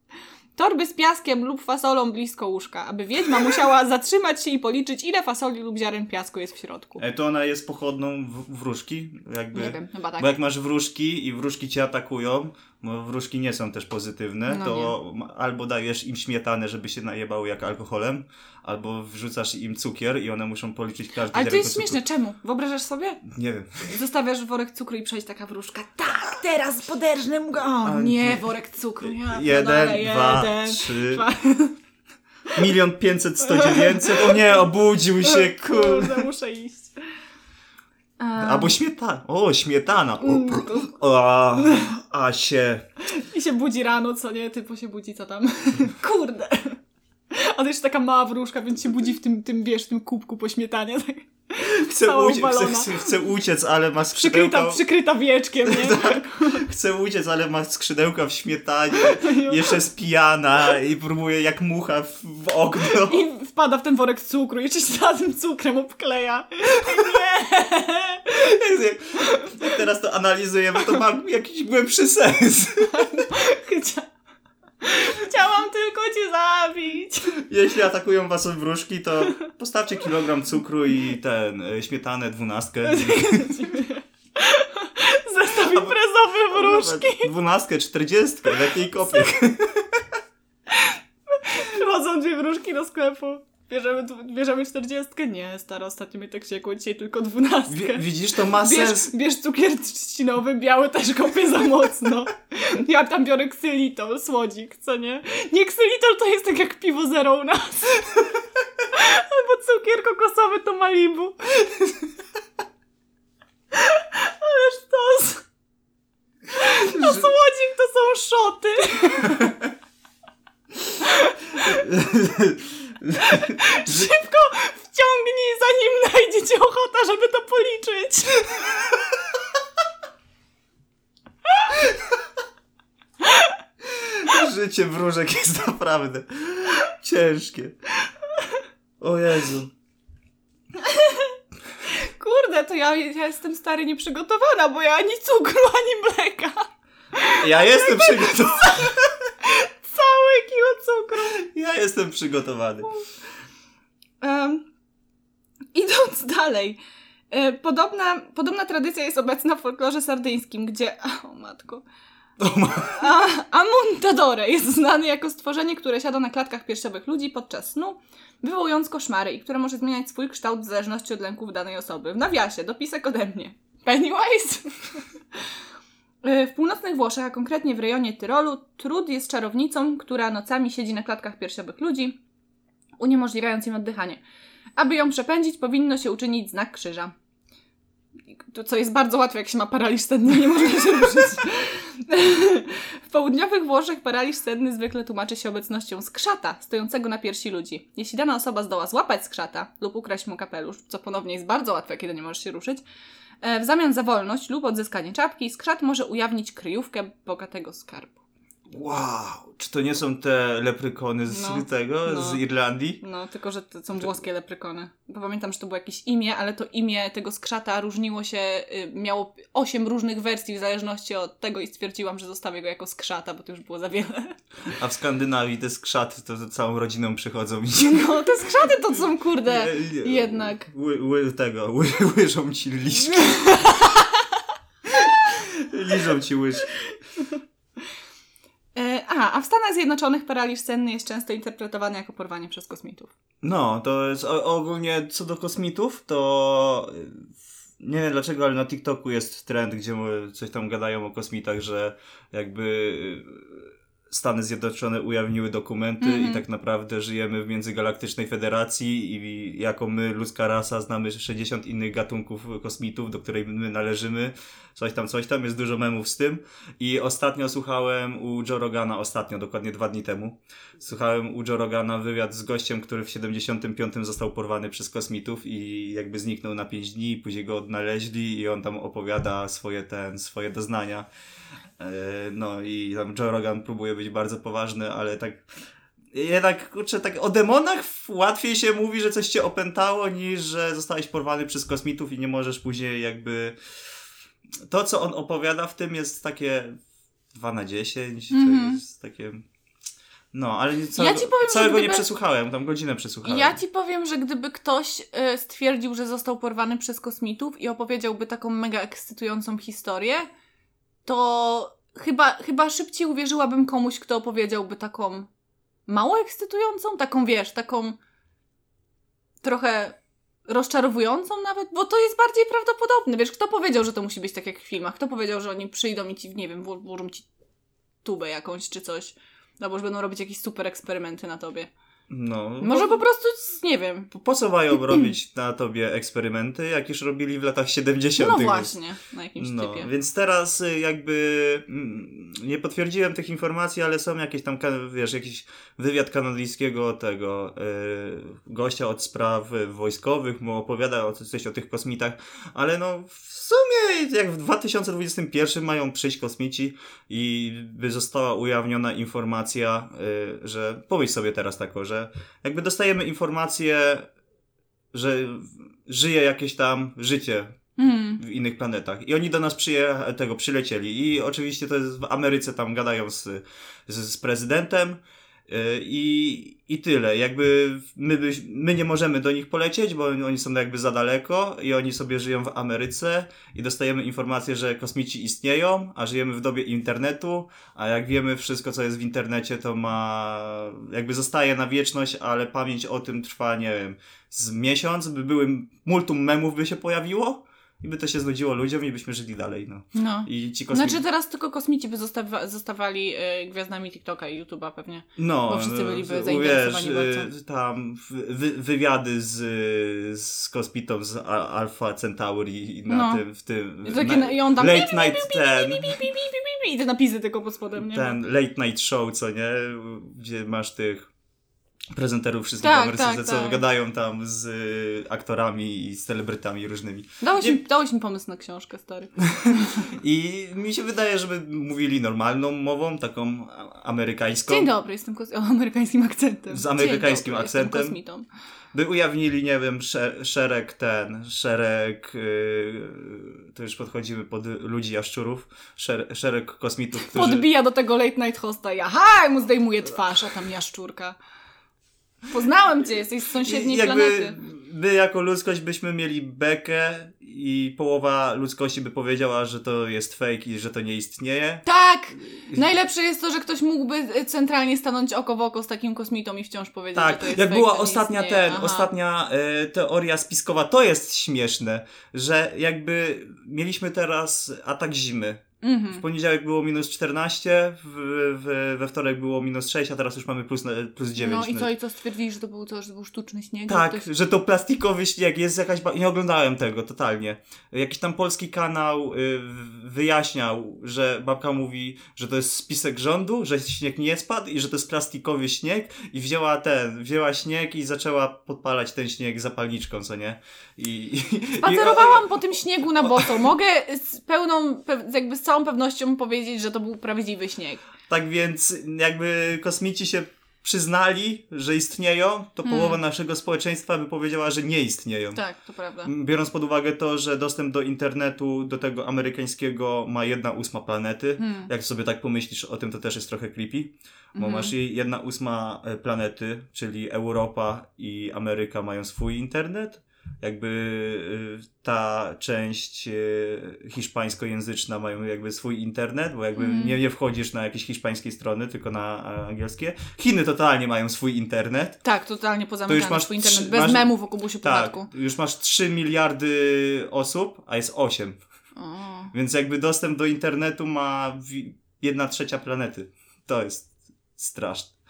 [SPEAKER 2] torby z piaskiem lub fasolą blisko łóżka, aby wiedźma musiała zatrzymać się i policzyć, ile fasoli lub ziaren piasku jest w środku.
[SPEAKER 1] E, To ona jest pochodną w, wróżki? Jakby,
[SPEAKER 2] Nie wiem, chyba tak.
[SPEAKER 1] Bo jak masz wróżki i wróżki cię atakują, bo wróżki nie są też pozytywne,
[SPEAKER 2] No
[SPEAKER 1] to ma- albo dajesz im śmietanę, żeby się najebały jak alkoholem, albo wrzucasz im cukier i one muszą policzyć każdy
[SPEAKER 2] Ale to jest śmieszne, czemu? Wyobrażasz sobie?
[SPEAKER 1] cukru. Nie wiem.
[SPEAKER 2] Zostawiasz worek cukru i przejść taka wróżka. Tak, teraz poderżnę mu go. O nie,
[SPEAKER 1] nie.
[SPEAKER 2] worek cukru. Ja
[SPEAKER 1] Jeden, dwa,
[SPEAKER 2] jeden,
[SPEAKER 1] trzy,
[SPEAKER 2] dwa.
[SPEAKER 1] milion pięćset, sto dziewięćset, o nie, obudził się, kurde.
[SPEAKER 2] Kurde, muszę iść.
[SPEAKER 1] Albo śmietana, o, śmietana,
[SPEAKER 2] Mm.
[SPEAKER 1] a, a się,
[SPEAKER 2] I się budzi rano, co nie? Typu się budzi, co tam? Kurde. A to jeszcze taka mała wróżka, więc się budzi w tym, tym wiesz, tym kubku po śmietanie. Tak.
[SPEAKER 1] chce, uciec, chce, chce, chce uciec, ale ma
[SPEAKER 2] Przykryta,
[SPEAKER 1] skrzydełka,
[SPEAKER 2] przykryta wieczkiem, nie?
[SPEAKER 1] Tak. chce uciec, ale ma skrzydełka w śmietanie, jeszcze jest pijana i próbuje jak mucha w, w okno.
[SPEAKER 2] I wpada w ten worek cukru i jeszcze się za tym cukrem obkleja.
[SPEAKER 1] Jak, jak teraz to analizujemy, to ma jakiś głębszy sens.
[SPEAKER 2] Chcia... Chciałam tylko cię zabić.
[SPEAKER 1] Jeśli atakują was wróżki, to postawcie kilogram cukru i ten, y, śmietanę dwunastkę.
[SPEAKER 2] Zestaw imprezowy wróżki.
[SPEAKER 1] Dwunastkę, czterdziestkę, w jakiej kopie.
[SPEAKER 2] Przychodzą dwie wróżki do sklepu. Bierzemy, bierzemy czterdziestkę? Nie, stara, ostatnio mnie tak siekło, dzisiaj tylko dwunastkę.
[SPEAKER 1] Wi- Widzisz, to ma
[SPEAKER 2] Bierz,
[SPEAKER 1] sens.
[SPEAKER 2] bierz cukier trzcinowy, biały też kopię za mocno. Ja tam biorę ksylitol, słodzik, co nie? Nie, ksylitol to jest tak jak piwo zero u nas. Albo cukier kokosowy to Malibu. Ale sztos. A słodzik to są szoty. Szybko wciągnij, zanim najdzie ci ochota, żeby to policzyć.
[SPEAKER 1] Życie wróżek jest naprawdę ciężkie. O Jezu.
[SPEAKER 2] Kurde, to ja, ja jestem stary nieprzygotowana, bo ja ani cukru, ani mleka.
[SPEAKER 1] Ja jestem przygotowany.
[SPEAKER 2] Całe kilo cukru.
[SPEAKER 1] Ja jestem przygotowany.
[SPEAKER 2] Em, idąc dalej. E, podobna, podobna tradycja jest obecna w folklorze sardyńskim, gdzie... O matko. A, Amuntadore jest znany jako stworzenie, które siada na klatkach piersiowych ludzi podczas snu, wywołując koszmary i które może zmieniać swój kształt w zależności od lęków danej osoby. W nawiasie, dopisek ode mnie. Pennywise? E, W północnych Włoszech, a konkretnie w rejonie Tyrolu, Trud jest czarownicą, która nocami siedzi na klatkach piersiowych ludzi, uniemożliwiając im oddychanie. Aby ją przepędzić, powinno się uczynić znak krzyża. To, co jest bardzo łatwe, jak się ma paraliż senny, nie można się ruszyć. W południowych Włoszech paraliż senny zwykle tłumaczy się obecnością skrzata stojącego na piersi ludzi. Jeśli dana osoba zdoła złapać skrzata lub ukraść mu kapelusz, co ponownie jest bardzo łatwe, kiedy nie możesz się ruszyć, e, w zamian za wolność lub odzyskanie czapki, skrzat może ujawnić kryjówkę bogatego skarbu.
[SPEAKER 1] Wow. Czy to nie są te leprykony z
[SPEAKER 2] No,
[SPEAKER 1] tego,
[SPEAKER 2] no.
[SPEAKER 1] z Irlandii?
[SPEAKER 2] No, tylko że to są włoskie leprykony. Bo pamiętam, że to było jakieś imię, ale to imię tego skrzata różniło się, y, miało osiem różnych wersji w zależności od tego i stwierdziłam, że zostawię go jako skrzata, bo to już było za wiele.
[SPEAKER 1] A w Skandynawii te skrzaty to, to całą rodziną przychodzą i
[SPEAKER 2] No, te skrzaty to są kurde.
[SPEAKER 1] Nie, nie.
[SPEAKER 2] Jednak.
[SPEAKER 1] Ły, ły, tego, ły, łyżą ci liszki. Liżą ci łyżki.
[SPEAKER 2] Aha, a w Stanach Zjednoczonych paraliż senny jest często interpretowany jako porwanie przez kosmitów.
[SPEAKER 1] No, to jest ogólnie co do kosmitów, to y, nie wiem dlaczego, ale na TikToku jest trend, gdzie coś tam gadają o kosmitach, że jakby y, Stany Zjednoczone ujawniły dokumenty mm -hmm. i mhm. tak naprawdę żyjemy w międzygalaktycznej federacji i jako my, ludzka rasa, znamy 60 innych gatunków kosmitów, do której my należymy. Coś tam, coś tam, jest dużo memów z tym. I ostatnio słuchałem u Joe Rogana, ostatnio, dokładnie dwa dni temu, słuchałem u Joe Rogana wywiad z gościem, który w 75 został porwany przez kosmitów i jakby zniknął na 5 dni, później go odnaleźli i on tam opowiada swoje ten, swoje doznania. E, no i tam Joe Rogan próbuje być bardzo poważny, ale tak jednak, kurczę, tak o demonach łatwiej się mówi, że coś cię opętało, niż że zostałeś porwany przez kosmitów i nie możesz później jakby... To, co on opowiada w tym jest takie 2 na 10, mm -hmm. to mhm. jest takie... No, ale całego, ja powiem, całego gdyby... nie przesłuchałem, tam godzinę przesłuchałem.
[SPEAKER 2] Ja ci powiem, że gdyby ktoś y, stwierdził, że został porwany przez kosmitów i opowiedziałby taką mega ekscytującą historię, to chyba, chyba szybciej uwierzyłabym komuś, kto opowiedziałby taką mało ekscytującą, taką wiesz, taką trochę rozczarowującą nawet, bo to jest bardziej prawdopodobne. Wiesz, kto powiedział, że to musi być tak jak w filmach? Kto powiedział, że oni przyjdą i ci, nie wiem, włożą ci tubę jakąś czy coś, albo że będą robić jakieś super eksperymenty na tobie. No. Może po prostu, nie wiem.
[SPEAKER 1] Po, co mają robić na tobie eksperymenty, jak już robili w latach 70.
[SPEAKER 2] No właśnie, na jakimś no, typie.
[SPEAKER 1] Więc teraz y, jakby mm, nie potwierdziłem tych informacji, ale są jakieś tam, wiesz, jakiś wywiad kanadyjskiego tego yy, gościa od spraw wojskowych, mu opowiada o coś o tych kosmitach, ale no w sumie jak w 2021 mają przyjść kosmici i by została ujawniona informacja, yy, że powiedz sobie teraz tako, że jakby dostajemy informację, że żyje jakieś tam życie mm. w innych planetach. I oni do nas przyje, tego przylecieli. I oczywiście to jest w Ameryce, tam gadają z, z, z prezydentem. I, I tyle. Jakby my, my nie możemy do nich polecieć, bo oni są jakby za daleko i oni sobie żyją w Ameryce i dostajemy informację, że kosmici istnieją, a żyjemy w dobie internetu, a jak wiemy, wszystko co jest w internecie to ma, jakby zostaje na wieczność, ale pamięć o tym trwa, nie wiem, z miesiąc, by były multum memów by się pojawiło i by to się znudziło ludziom i byśmy żyli dalej, no.
[SPEAKER 2] no. I ci kosmici... Znaczy teraz tylko kosmici by zostawa zostawali y, gwiazdami TikToka i YouTube'a pewnie. No. Bo wszyscy byliby zainteresowani wiesz, bardzo.
[SPEAKER 1] Y, tam wy, wywiady z, z kosmitą z Alpha Centauri na no. tym, w tym...
[SPEAKER 2] Takie, na, I on tam... Late Night ten... I te napisy tylko pod spodem, nie?
[SPEAKER 1] Ten Late Night Show, co nie? Gdzie masz tych prezenterów wszystkich tak, Ameryce, tak, co tak. gadają tam z y, aktorami i z celebrytami różnymi.
[SPEAKER 2] Dałeś, mi, dałeś mi pomysł na książkę, stary.
[SPEAKER 1] I mi się wydaje, żeby mówili normalną mową, taką amerykańską.
[SPEAKER 2] Dzień dobry, jestem kos- o, amerykańskim akcentem.
[SPEAKER 1] Z amerykańskim
[SPEAKER 2] dobry,
[SPEAKER 1] akcentem.
[SPEAKER 2] Kosmitą.
[SPEAKER 1] By ujawnili, nie wiem, szereg ten, szereg, yy, to już podchodzimy pod ludzi jaszczurów, szer szereg kosmitów,
[SPEAKER 2] którzy... Podbija do tego late night hosta i aha, mu zdejmuje twarz, a tam jaszczurka. Poznałem cię, jesteś z sąsiedniej jakby planety.
[SPEAKER 1] My jako ludzkość byśmy mieli bekę i połowa ludzkości by powiedziała, że to jest fake i że to nie istnieje.
[SPEAKER 2] Tak! Najlepsze jest to, że ktoś mógłby centralnie stanąć oko w oko z takim kosmitą i wciąż powiedzieć, tak, że to jest
[SPEAKER 1] jak
[SPEAKER 2] fake,
[SPEAKER 1] była ostatnia ten, Aha. ostatnia e, teoria spiskowa, to jest śmieszne, że jakby mieliśmy teraz atak zimy Mhm. W poniedziałek było minus 14, w, w, we wtorek było minus 6, a teraz już mamy plus, plus 9.
[SPEAKER 2] No i co, i co stwierdzili, że to był, to, że to był sztuczny śnieg?
[SPEAKER 1] Tak, że to, jest... że to plastikowy śnieg, jest jakaś... Nie oglądałem tego totalnie. Jakiś tam polski kanał y, wyjaśniał, że babka mówi, że to jest spisek rządu, że śnieg nie spadł i że to jest plastikowy śnieg i wzięła ten, wzięła śnieg i zaczęła podpalać ten śnieg zapalniczką, co nie? I,
[SPEAKER 2] Spacerowałam i, po tym śniegu na boso. Mogę z pełną, jakby z całą pewnością powiedzieć, że to był prawdziwy śnieg.
[SPEAKER 1] Tak więc jakby kosmici się przyznali, że istnieją, to hmm. połowa naszego społeczeństwa by powiedziała, że nie istnieją.
[SPEAKER 2] Tak, to prawda.
[SPEAKER 1] Biorąc pod uwagę to, że dostęp do internetu, do tego amerykańskiego ma jedna ósma planety. Hmm. Jak sobie tak pomyślisz o tym, to też jest trochę creepy. Bo hmm. masz jedna ósma e, planety, czyli Europa i Ameryka mają swój internet, jakby y, ta część y, hiszpańskojęzyczna mają jakby swój internet, bo jakby
[SPEAKER 2] Mm.
[SPEAKER 1] nie, nie wchodzisz na jakieś hiszpańskie strony, tylko na e, angielskie. Chiny totalnie mają swój internet.
[SPEAKER 2] Tak, totalnie pozamykany
[SPEAKER 1] masz
[SPEAKER 2] swój internet.
[SPEAKER 1] trzy-
[SPEAKER 2] Bez
[SPEAKER 1] masz-
[SPEAKER 2] memów o Kubusiu
[SPEAKER 1] Tak,
[SPEAKER 2] Puchatku.
[SPEAKER 1] już masz 3 miliardy osób, a jest 8.
[SPEAKER 2] O.
[SPEAKER 1] Więc jakby dostęp do internetu ma jedna trzecia planety. To jest straszne.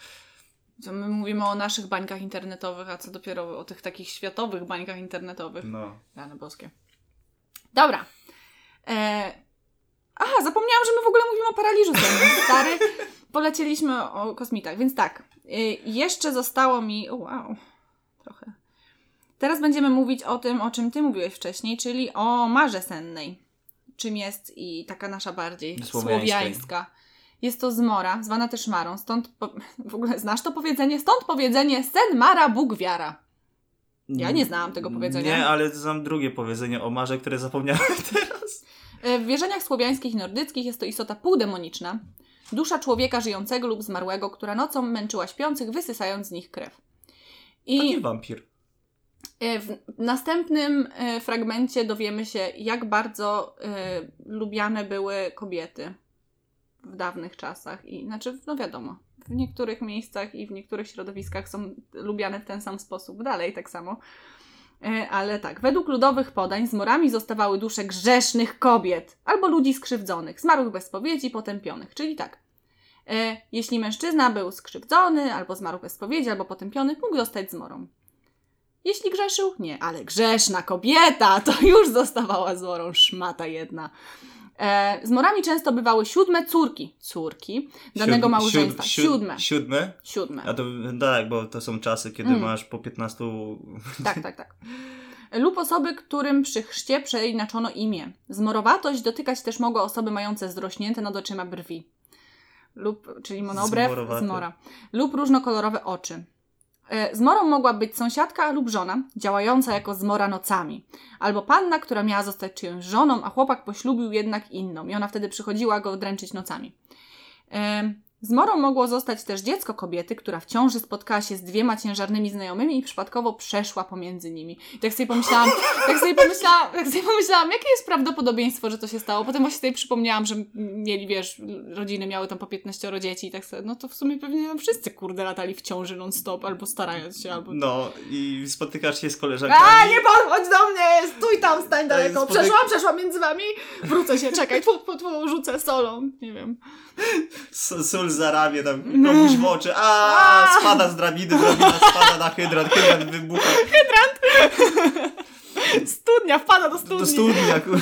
[SPEAKER 2] Co my mówimy o naszych bańkach internetowych, a co dopiero o tych takich światowych bańkach internetowych.
[SPEAKER 1] No.
[SPEAKER 2] Rany boskie. Dobra. E... Aha, zapomniałam, że my w ogóle mówimy o paraliżu sennym. Stary, polecieliśmy o kosmitach, więc tak. E, jeszcze zostało mi... O, wow. Trochę. Teraz będziemy mówić o tym, o czym ty mówiłeś wcześniej, czyli o marze sennej. Czym jest i taka nasza bardziej słowiańska. Jest to zmora, zwana też marą. Stąd, po... w ogóle znasz to powiedzenie? Stąd powiedzenie sen mara, Bóg wiara. Ja nie znałam tego powiedzenia.
[SPEAKER 1] Nie, ale znam drugie powiedzenie o Marze, które zapomniałem teraz.
[SPEAKER 2] E, W wierzeniach słowiańskich i nordyckich jest to istota półdemoniczna, dusza człowieka żyjącego lub zmarłego, która nocą męczyła śpiących, wysysając z nich krew.
[SPEAKER 1] Taki
[SPEAKER 2] I
[SPEAKER 1] wampir.
[SPEAKER 2] e, w następnym e, fragmencie dowiemy się, jak bardzo lubiane były kobiety w dawnych czasach. I znaczy, no wiadomo, w niektórych miejscach i w niektórych środowiskach są lubiane w ten sam sposób, dalej tak samo. E, Ale tak, według ludowych podań z morami zostawały dusze grzesznych kobiet albo ludzi skrzywdzonych, zmarłych bez spowiedzi, potępionych. Czyli tak, e, jeśli mężczyzna był skrzywdzony, albo zmarł bez spowiedzi, albo potępiony, mógł zostać zmorą. Jeśli grzeszył, nie, ale grzeszna kobieta to już zostawała zmorą, szmata jedna. E, z morami często bywały siódme córki, córki danego
[SPEAKER 1] Siódm-
[SPEAKER 2] małżeństwa.
[SPEAKER 1] siód- siód-
[SPEAKER 2] Siódme.
[SPEAKER 1] Siódme?
[SPEAKER 2] Siódme.
[SPEAKER 1] A to tak, bo to są czasy, kiedy
[SPEAKER 2] Mm.
[SPEAKER 1] masz po 15.
[SPEAKER 2] Tak, tak, tak. Lub osoby, którym przy chrzcie przeinaczono imię. Zmorowatość dotykać też mogły osoby mające zrośnięte nad oczyma brwi. Lub, czyli monobrew,
[SPEAKER 1] Zmorowate.
[SPEAKER 2] zmora. Lub różnokolorowe oczy. E, Zmorą mogła być sąsiadka lub żona, działająca jako zmora nocami. Albo panna, która miała zostać czyjąś żoną, a chłopak poślubił jednak inną i ona wtedy przychodziła go dręczyć nocami. Zmorą mogło zostać też dziecko kobiety, która w ciąży spotkała się z dwiema ciężarnymi znajomymi i przypadkowo przeszła pomiędzy nimi. I tak sobie pomyślałam, tak sobie pomyślałam, tak sobie pomyślałam, jakie jest prawdopodobieństwo, że to się stało. Potem właśnie sobie przypomniałam, że mieli, wiesz, rodziny miały tam po 15 dzieci i tak sobie, no to w sumie pewnie wszyscy kurde latali w ciąży non-stop, albo starając się, albo...
[SPEAKER 1] No i spotykasz się z koleżankami.
[SPEAKER 2] A, nie podchodź do mnie! Stój tam, stań daleko.
[SPEAKER 1] spotyk-
[SPEAKER 2] Przeszłam, przeszłam między wami. Wrócę się, czekaj, tfu, tfu, tfu, rzucę solą. Nie wiem.
[SPEAKER 1] S- Sól za ramię, tam
[SPEAKER 2] No.
[SPEAKER 1] komuś w oczy. A, spada z drabiny, drabina spada na hydrant, hydrant wybucha.
[SPEAKER 2] Studnia, wpada do studni.
[SPEAKER 1] Do studnia, kur...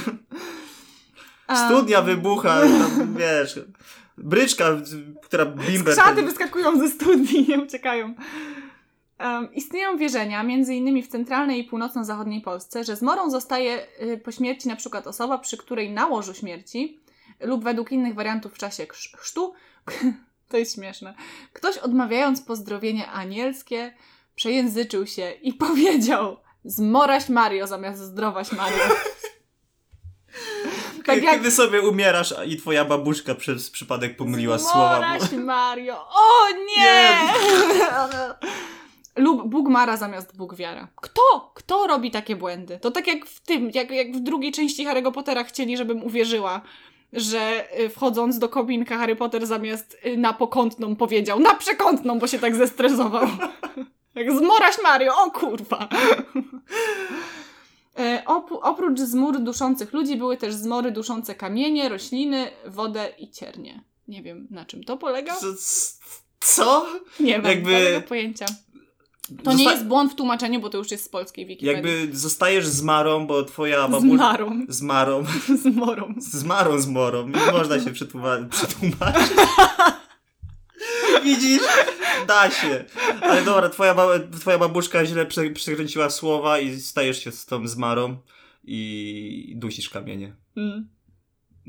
[SPEAKER 1] Studnia wybucha, tam, wiesz... Bryczka, która bimber...
[SPEAKER 2] Skrzaty wyskakują ze studni, nie uciekają. Um, istnieją wierzenia, między innymi w centralnej i północno-zachodniej Polsce, że zmorą zostaje y, po śmierci na przykład osoba, przy której na łożu śmierci lub według innych wariantów w czasie chrztu, to jest śmieszne, ktoś odmawiając pozdrowienie anielskie przejęzyczył się i powiedział zmoraś Mario zamiast zdrowaś Mario. tak jak
[SPEAKER 1] Kiedy sobie umierasz i twoja babuszka przez przypadek pomyliła słowa.
[SPEAKER 2] Zmoraś Mario. O nie! Lub Bóg Mara zamiast Bóg Wiara. Kto? Kto robi takie błędy? To tak jak w tym, jak, jak w drugiej części Harry'ego Pottera chcieli, żebym uwierzyła, że y, wchodząc do kobinka Harry Potter zamiast y, na pokątną powiedział na przekątną, bo się tak zestresował. jak zmoraś Mario, o kurwa. E, Op- oprócz zmór duszących ludzi były też zmory duszące kamienie, rośliny, wodę i ciernie. Nie wiem, na czym to polega.
[SPEAKER 1] Co?
[SPEAKER 2] Nie mam
[SPEAKER 1] Jakby-
[SPEAKER 2] pojęcia. To nie jest błąd w tłumaczeniu, bo to już jest z polskiej Wikipedii.
[SPEAKER 1] Jakby zostajesz z Marą, bo twoja
[SPEAKER 2] Z
[SPEAKER 1] babuszka...
[SPEAKER 2] marą.
[SPEAKER 1] Z Marą.
[SPEAKER 2] Z morą.
[SPEAKER 1] Z Marą, z Morą. Nie można się przetłuma- przetłumaczyć. Widzisz? Da się. Ale dobra, twoja, ba- twoja babuszka źle prze- przekręciła słowa i stajesz się z tą zmarą i dusisz kamienie.
[SPEAKER 2] Mm.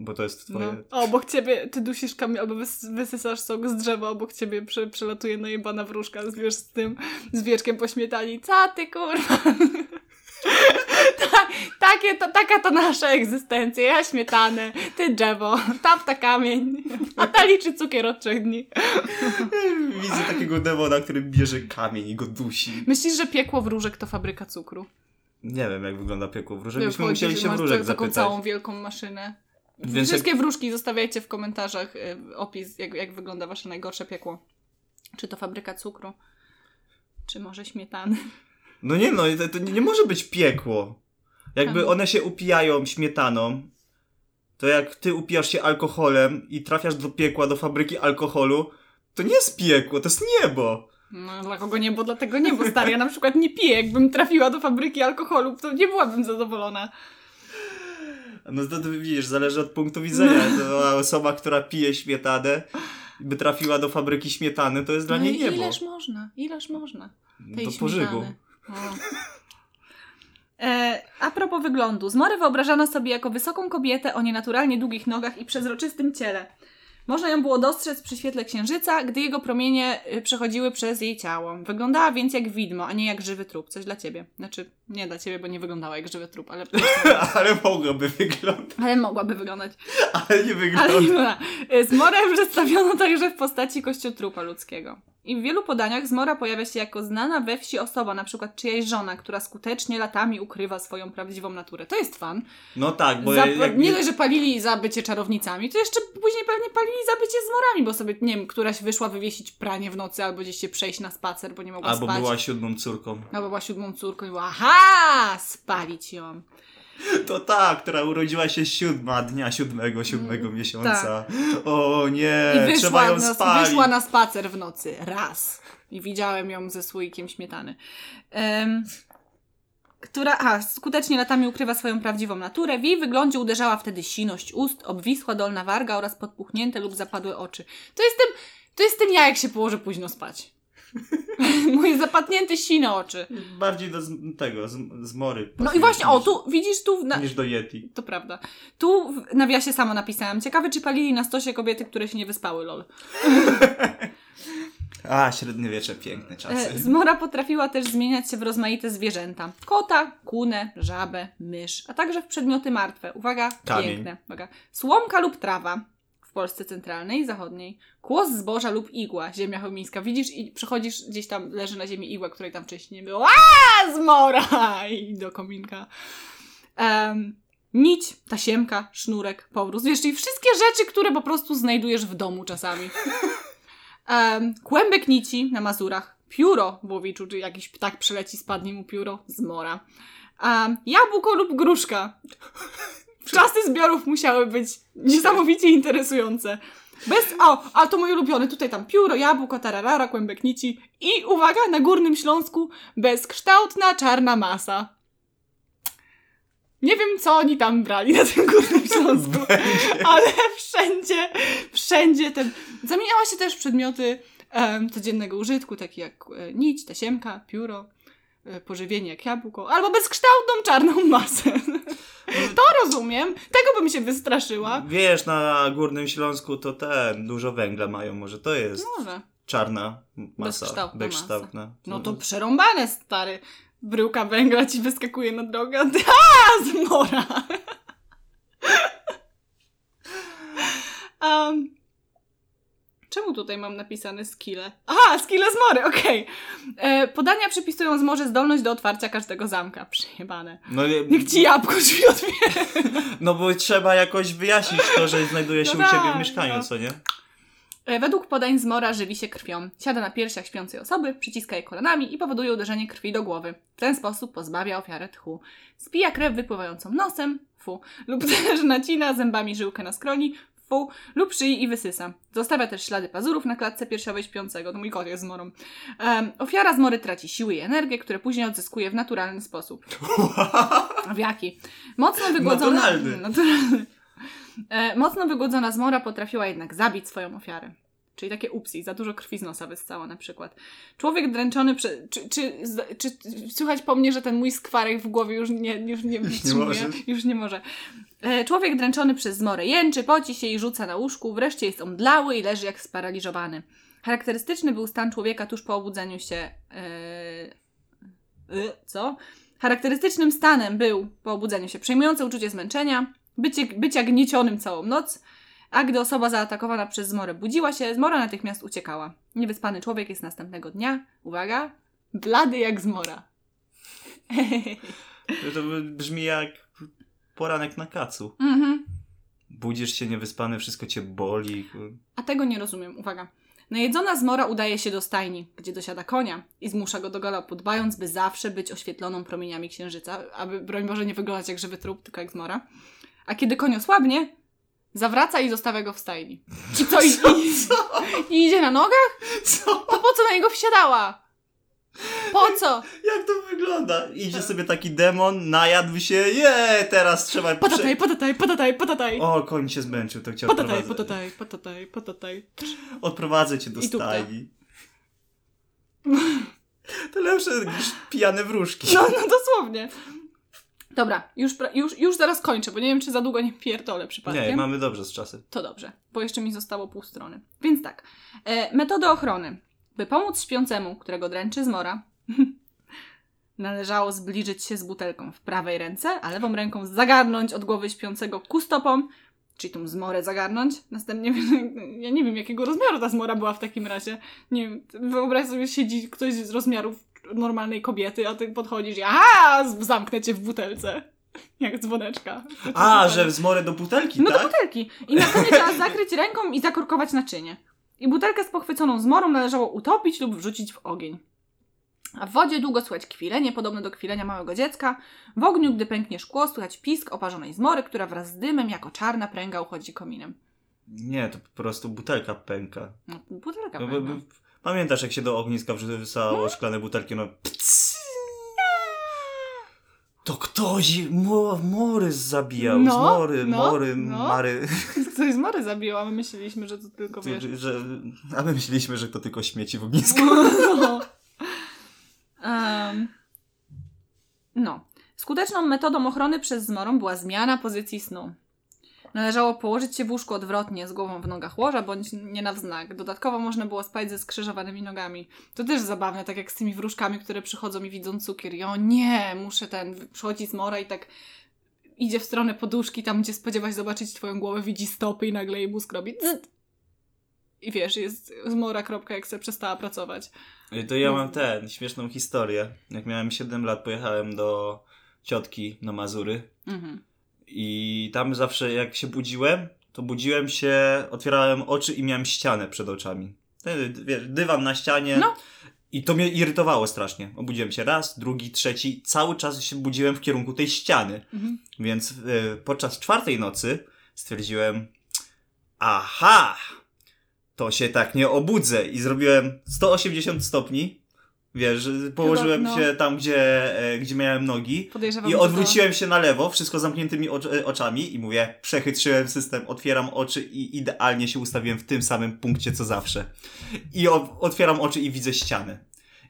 [SPEAKER 1] Bo to jest twoje...
[SPEAKER 2] No. Obok ciebie, ty dusisz kamień, albo wys- wysysasz sok z drzewa, obok ciebie prze- przelatuje najebana wróżka z, wiesz, z tym, z wieczkiem po śmietani. Co ty, kurwa? Ta, takie to, taka to nasza egzystencja. Ja śmietanę, ty drzewo, tamta kamień, a ta liczy cukier od trzech dni.
[SPEAKER 1] Widzę takiego demona, który bierze kamień i go dusi.
[SPEAKER 2] Myślisz, że piekło wróżek to fabryka cukru?
[SPEAKER 1] Nie wiem, jak wygląda piekło wróżek. Byśmy musieli się wróżek
[SPEAKER 2] taką
[SPEAKER 1] zapytać.
[SPEAKER 2] całą wielką maszynę.
[SPEAKER 1] Więc
[SPEAKER 2] Wszystkie wróżki zostawiajcie w komentarzach y, opis, jak, jak wygląda wasze najgorsze piekło. Czy to fabryka cukru, czy może śmietany.
[SPEAKER 1] No nie no, to, to nie może być piekło. Jakby one się upijają śmietaną, to jak ty upijasz się alkoholem i trafiasz do piekła, do fabryki alkoholu, to nie jest piekło, to jest niebo.
[SPEAKER 2] No dla kogo nie, bo dlatego nie, bo stary, ja na przykład nie piję. Jakbym trafiła do fabryki alkoholu, to nie byłabym zadowolona.
[SPEAKER 1] No to, to widzisz, zależy od punktu widzenia. To osoba, która pije śmietanę, by trafiła do fabryki śmietany, to jest dla
[SPEAKER 2] no
[SPEAKER 1] niej niebo.
[SPEAKER 2] ileż można, ileż można. tej
[SPEAKER 1] Do pożygu.
[SPEAKER 2] E, a propos wyglądu. Zmorę wyobrażano sobie jako wysoką kobietę o nienaturalnie długich nogach i przezroczystym ciele. Można ją było dostrzec przy świetle księżyca, gdy jego promienie y, przechodziły przez jej ciało. Wyglądała więc jak widmo, a nie jak żywy trup. Coś dla ciebie. Znaczy, nie dla ciebie, bo nie wyglądała jak żywy trup, ale,
[SPEAKER 1] Ale mogłoby wyglądać.
[SPEAKER 2] ale mogłaby wyglądać.
[SPEAKER 1] Ale nie wygląda.
[SPEAKER 2] Ale nie, y, Zmorę przedstawiono także w postaci kościotrupa ludzkiego. I w wielu podaniach Zmora pojawia się jako znana we wsi osoba, na przykład czyjaś żona, która skutecznie latami ukrywa swoją prawdziwą naturę. To jest fan.
[SPEAKER 1] No tak, bo
[SPEAKER 2] Za,
[SPEAKER 1] jak,
[SPEAKER 2] nie dość, że palili za bycie czarownicami, to jeszcze później pewnie palili za bycie zmorami, bo sobie, nie wiem, któraś wyszła wywiesić pranie w nocy albo gdzieś się przejść na spacer, bo nie mogła
[SPEAKER 1] albo
[SPEAKER 2] spać.
[SPEAKER 1] była siódmą córką.
[SPEAKER 2] Albo była siódmą córką i była, aha, spalić ją.
[SPEAKER 1] To ta, która urodziła się siódma dnia siódmego, siódmego
[SPEAKER 2] Mm,
[SPEAKER 1] miesiąca. O nie,
[SPEAKER 2] I
[SPEAKER 1] trzeba ją
[SPEAKER 2] na,
[SPEAKER 1] spalić.
[SPEAKER 2] wyszła na spacer w nocy. Raz. I widziałem ją ze słoikiem śmietany. Em, która a, skutecznie latami ukrywa swoją prawdziwą naturę. W jej wyglądzie uderzała wtedy siność ust, obwisła dolna warga oraz podpuchnięte lub zapadłe oczy. To jest tym, to jest tym ja, jak się położę późno spać. Moje zapadnięte sine oczy.
[SPEAKER 1] Bardziej do z, tego, z, z mory.
[SPEAKER 2] No i właśnie, o, tu, widzisz, tu... Na,
[SPEAKER 1] Niż do Yeti.
[SPEAKER 2] to prawda. Tu w nawiasie samo napisałam. Ciekawe, czy palili na stosie kobiety, które się nie wyspały, lol.
[SPEAKER 1] A, średniowiecze, piękne czasy.
[SPEAKER 2] E, Zmora potrafiła też zmieniać się w rozmaite zwierzęta. Kota, kunę, żabę, mysz, a także w przedmioty martwe. Uwaga,
[SPEAKER 1] Kamień.
[SPEAKER 2] piękne. Uwaga. Słomka lub trawa w Polsce centralnej i zachodniej. Kłos zboża lub igła, ziemia chełmińska. Widzisz i przechodzisz, gdzieś tam leży na ziemi igła, której tam wcześniej nie było. A, zmora! I do kominka. Em, nić, tasiemka, sznurek, powróz. Wiesz, czyli wszystkie rzeczy, które po prostu znajdujesz w domu czasami. Em, kłębek nici na Mazurach, pióro w Łowiczu, czy jakiś ptak przyleci, spadnie mu pióro z mora. Um, jabłko lub gruszka. Czasy zbiorów musiały być niesamowicie interesujące. Bez, o, a to mój ulubiony, tutaj tam pióro, jabłko, tararara, kłębek nici i uwaga, na Górnym Śląsku bezkształtna czarna masa. Nie wiem, co oni tam brali na tym Górnym Śląsku, ale wszędzie, wszędzie ten... Zamieniały się też przedmioty em, codziennego użytku, takie jak e, nić, tasiemka, pióro, e, pożywienie jak jabłko, albo bezkształtną czarną masę. to rozumiem, tego bym się wystraszyła.
[SPEAKER 1] Wiesz, na Górnym Śląsku to ten, dużo węgla mają, może to jest
[SPEAKER 2] Może.
[SPEAKER 1] czarna masa.
[SPEAKER 2] Bezkształtna
[SPEAKER 1] bezkształtna.
[SPEAKER 2] No to przerąbane, stary. Bryłka węgla ci wyskakuje na drogę, a, zmora! um, czemu tutaj mam napisane skille? Aha, skille zmory, okej. E, Podania przypisują zmorze zdolność do otwarcia każdego zamka. Przejebane.
[SPEAKER 1] No, nie-
[SPEAKER 2] Jak ci jabłko drzwi otwiera.
[SPEAKER 1] no bo trzeba jakoś wyjaśnić to, że znajduje się
[SPEAKER 2] No
[SPEAKER 1] u ciebie
[SPEAKER 2] tak,
[SPEAKER 1] w mieszkaniu,
[SPEAKER 2] no.
[SPEAKER 1] co nie?
[SPEAKER 2] E, Według podań zmora żywi się krwią. Siada na piersiach śpiącej osoby, przyciska je kolanami i powoduje uderzenie krwi do głowy. W ten sposób pozbawia ofiarę tchu. Spija krew wypływającą nosem, fu, lub też nacina zębami żyłkę na skroni, fu, lub szyi i wysysa. Zostawia też ślady pazurów na klatce piersiowej śpiącego. To mój kot jest zmorą. Em, ofiara zmory traci siły i energię, które później odzyskuje w naturalny sposób. W jaki? Mocno wygłodzona...
[SPEAKER 1] Naturalny.
[SPEAKER 2] Naturalny. E, mocno wygłodzona zmora potrafiła jednak zabić swoją ofiarę. Czyli takie upsi, za dużo krwi z nosa wyssała na przykład. Człowiek dręczony przez... Czy, czy, czy, słychać po mnie, że ten mój skwarek w głowie już nie, już nie wytrzymuje?
[SPEAKER 1] możesz.
[SPEAKER 2] już nie może. E, człowiek dręczony przez zmorę jęczy, poci się i rzuca na łóżku, wreszcie jest omdlały i leży jak sparaliżowany. Charakterystyczny był stan człowieka tuż po obudzeniu się... E, y, co? Charakterystycznym stanem był po obudzeniu się przejmujące uczucie zmęczenia, bycie, bycia gniecionym całą noc, a gdy osoba zaatakowana przez zmorę budziła się, zmora natychmiast uciekała. Niewyspany człowiek jest następnego dnia, uwaga, blady jak zmora.
[SPEAKER 1] To brzmi jak poranek na kacu.
[SPEAKER 2] Mhm.
[SPEAKER 1] Budzisz się niewyspany, wszystko cię boli.
[SPEAKER 2] A tego nie rozumiem. Uwaga. Najedzona zmora udaje się do stajni, gdzie dosiada konia i zmusza go do galopu, dbając, by zawsze być oświetloną promieniami księżyca, aby, broń Boże, nie wyglądać jak żywy trup, tylko jak zmora. A kiedy koń osłabnie, zawraca i zostawia go w stajni. I co? I, i, i idzie na nogach?
[SPEAKER 1] Co?
[SPEAKER 2] To po co na niego wsiadała? Po co?
[SPEAKER 1] Jak to wygląda? Idzie sobie taki demon, najadł się, je, teraz trzeba...
[SPEAKER 2] Potataj, potataj, potataj, potataj.
[SPEAKER 1] O, koń się zmęczył, to chciał
[SPEAKER 2] Potataj, potataj, potataj, potataj.
[SPEAKER 1] Odprowadzę cię do stajni. To lepsze niż pijane wróżki.
[SPEAKER 2] No, no dosłownie. Dobra, już, już, już zaraz kończę, bo nie wiem, czy za długo nie pierdolę przypadkiem.
[SPEAKER 1] Nie, mamy dobrze z czasem.
[SPEAKER 2] To dobrze, bo jeszcze mi zostało pół strony. Więc tak, e, metody ochrony. By pomóc śpiącemu, którego dręczy zmora, należało zbliżyć się z butelką w prawej ręce, a lewą ręką zagarnąć od głowy śpiącego ku stopom, czyli tą zmorę zagarnąć. Następnie, ja nie wiem, jakiego rozmiaru ta zmora była w takim razie. Nie wiem, wyobraź sobie, siedzi ktoś z rozmiarów normalnej kobiety, a ty podchodzisz i aha, zamknę cię w butelce. Jak dzwoneczka.
[SPEAKER 1] A, że zmorę do butelki,
[SPEAKER 2] No
[SPEAKER 1] tak?
[SPEAKER 2] do butelki. I na koniec trzeba zakryć ręką i zakorkować naczynie. I butelkę z pochwyconą zmorą należało utopić lub wrzucić w ogień. A w wodzie długo słychać kwilenie, podobne do kwilenia małego dziecka. W ogniu, gdy pęknie szkło, słychać pisk oparzonej zmory, która wraz z dymem jako czarna pręga uchodzi kominem.
[SPEAKER 1] Nie, to po prostu butelka pęka.
[SPEAKER 2] No, butelka
[SPEAKER 1] No,
[SPEAKER 2] pęka.
[SPEAKER 1] Pamiętasz, jak się do ogniska wrzucało
[SPEAKER 2] Hmm?
[SPEAKER 1] szklane butelki, no pc. To ktoś mo, mory zabijał,
[SPEAKER 2] No,
[SPEAKER 1] zmory,
[SPEAKER 2] no,
[SPEAKER 1] mory,
[SPEAKER 2] no.
[SPEAKER 1] mary.
[SPEAKER 2] Ktoś zmory zabił, a my myśleliśmy, że to tylko wiesz.
[SPEAKER 1] Że, a my myśleliśmy, że to tylko śmieci w ognisku.
[SPEAKER 2] No. Em, no. Skuteczną metodą ochrony przez zmorą była zmiana pozycji snu. Należało położyć się w łóżku odwrotnie, z głową w nogach łoża, bądź nie na wznak. Dodatkowo można było spać ze skrzyżowanymi nogami. To też zabawne, tak jak z tymi wróżkami, które przychodzą i widzą cukier. I o nie, muszę ten, przychodzi zmora i tak idzie w stronę poduszki, tam gdzie spodziewaś zobaczyć twoją głowę, widzi stopy i nagle jej mózg robi zzzt. I wiesz, jest zmora, kropka, jak sobie przestała pracować.
[SPEAKER 1] To ja mam ten, śmieszną historię. Jak miałem 7 lat, pojechałem do ciotki na Mazury
[SPEAKER 2] Mhm.
[SPEAKER 1] I tam zawsze jak się budziłem, to budziłem się, otwierałem oczy i miałem ścianę przed oczami. Wiesz, dywan na ścianie.
[SPEAKER 2] No.
[SPEAKER 1] I to mnie irytowało strasznie. Obudziłem się raz, drugi, trzeci. Cały czas się budziłem w kierunku tej ściany.
[SPEAKER 2] Mhm.
[SPEAKER 1] Więc y, podczas czwartej nocy stwierdziłem, aha, to się tak nie obudzę. I zrobiłem 180 stopni. Wiesz, położyłem
[SPEAKER 2] no.
[SPEAKER 1] się tam, gdzie, e, gdzie miałem nogi. I
[SPEAKER 2] że to-
[SPEAKER 1] odwróciłem się na lewo, wszystko zamkniętymi ocz- e, oczami i mówię, przechytrzyłem system, otwieram oczy i idealnie się ustawiłem w tym samym punkcie co zawsze. I otwieram oczy i widzę ścianę.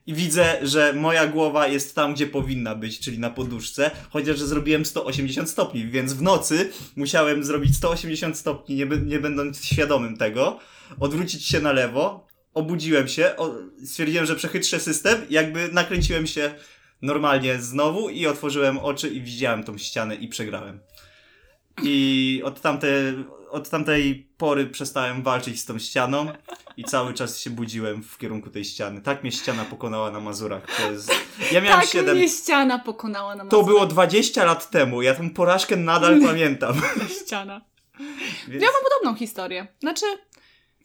[SPEAKER 1] I widzę, że moja głowa jest tam, gdzie powinna być, czyli na poduszce, chociaż że zrobiłem 180 stopni, więc w nocy musiałem zrobić 180 stopni, nie, nie będąc świadomym tego, odwrócić się na lewo, obudziłem się, o, stwierdziłem, że przechytrzę system, jakby nakręciłem się normalnie znowu i otworzyłem oczy i widziałem tą ścianę i przegrałem. I od tamtej, od tamtej pory przestałem walczyć z tą ścianą i cały czas się budziłem w kierunku tej ściany. Tak mnie ściana pokonała na Mazurach. To jest... Ja miałem
[SPEAKER 2] tak
[SPEAKER 1] 7...
[SPEAKER 2] mnie ściana pokonała na
[SPEAKER 1] To
[SPEAKER 2] Mazurach.
[SPEAKER 1] było 20 lat temu. Ja tę porażkę nadal pamiętam.
[SPEAKER 2] ściana.
[SPEAKER 1] Więc...
[SPEAKER 2] Ja mam podobną historię. Znaczy,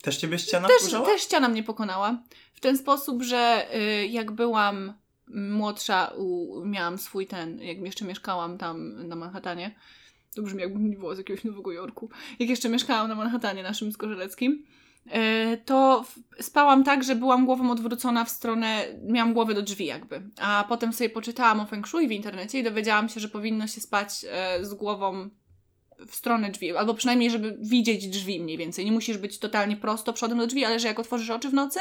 [SPEAKER 1] Też ciebie ściana
[SPEAKER 2] też,
[SPEAKER 1] wkurzała?
[SPEAKER 2] też ściana mnie pokonała. W ten sposób, że y, jak byłam młodsza, u, miałam swój ten, jak jeszcze mieszkałam tam na Manhattanie. To brzmi jakbym nie było z jakiegoś Nowego Jorku. Jak jeszcze mieszkałam na Manhattanie naszym zgorzeleckim, y, to spałam tak, że byłam głową odwrócona w stronę, miałam głowę do drzwi jakby. A potem sobie poczytałam o Feng Shui w internecie i dowiedziałam się, że powinno się spać e, z głową w stronę drzwi, albo przynajmniej, żeby widzieć drzwi mniej więcej. Nie musisz być totalnie prosto przodem do drzwi, ale że jak otworzysz oczy w nocy,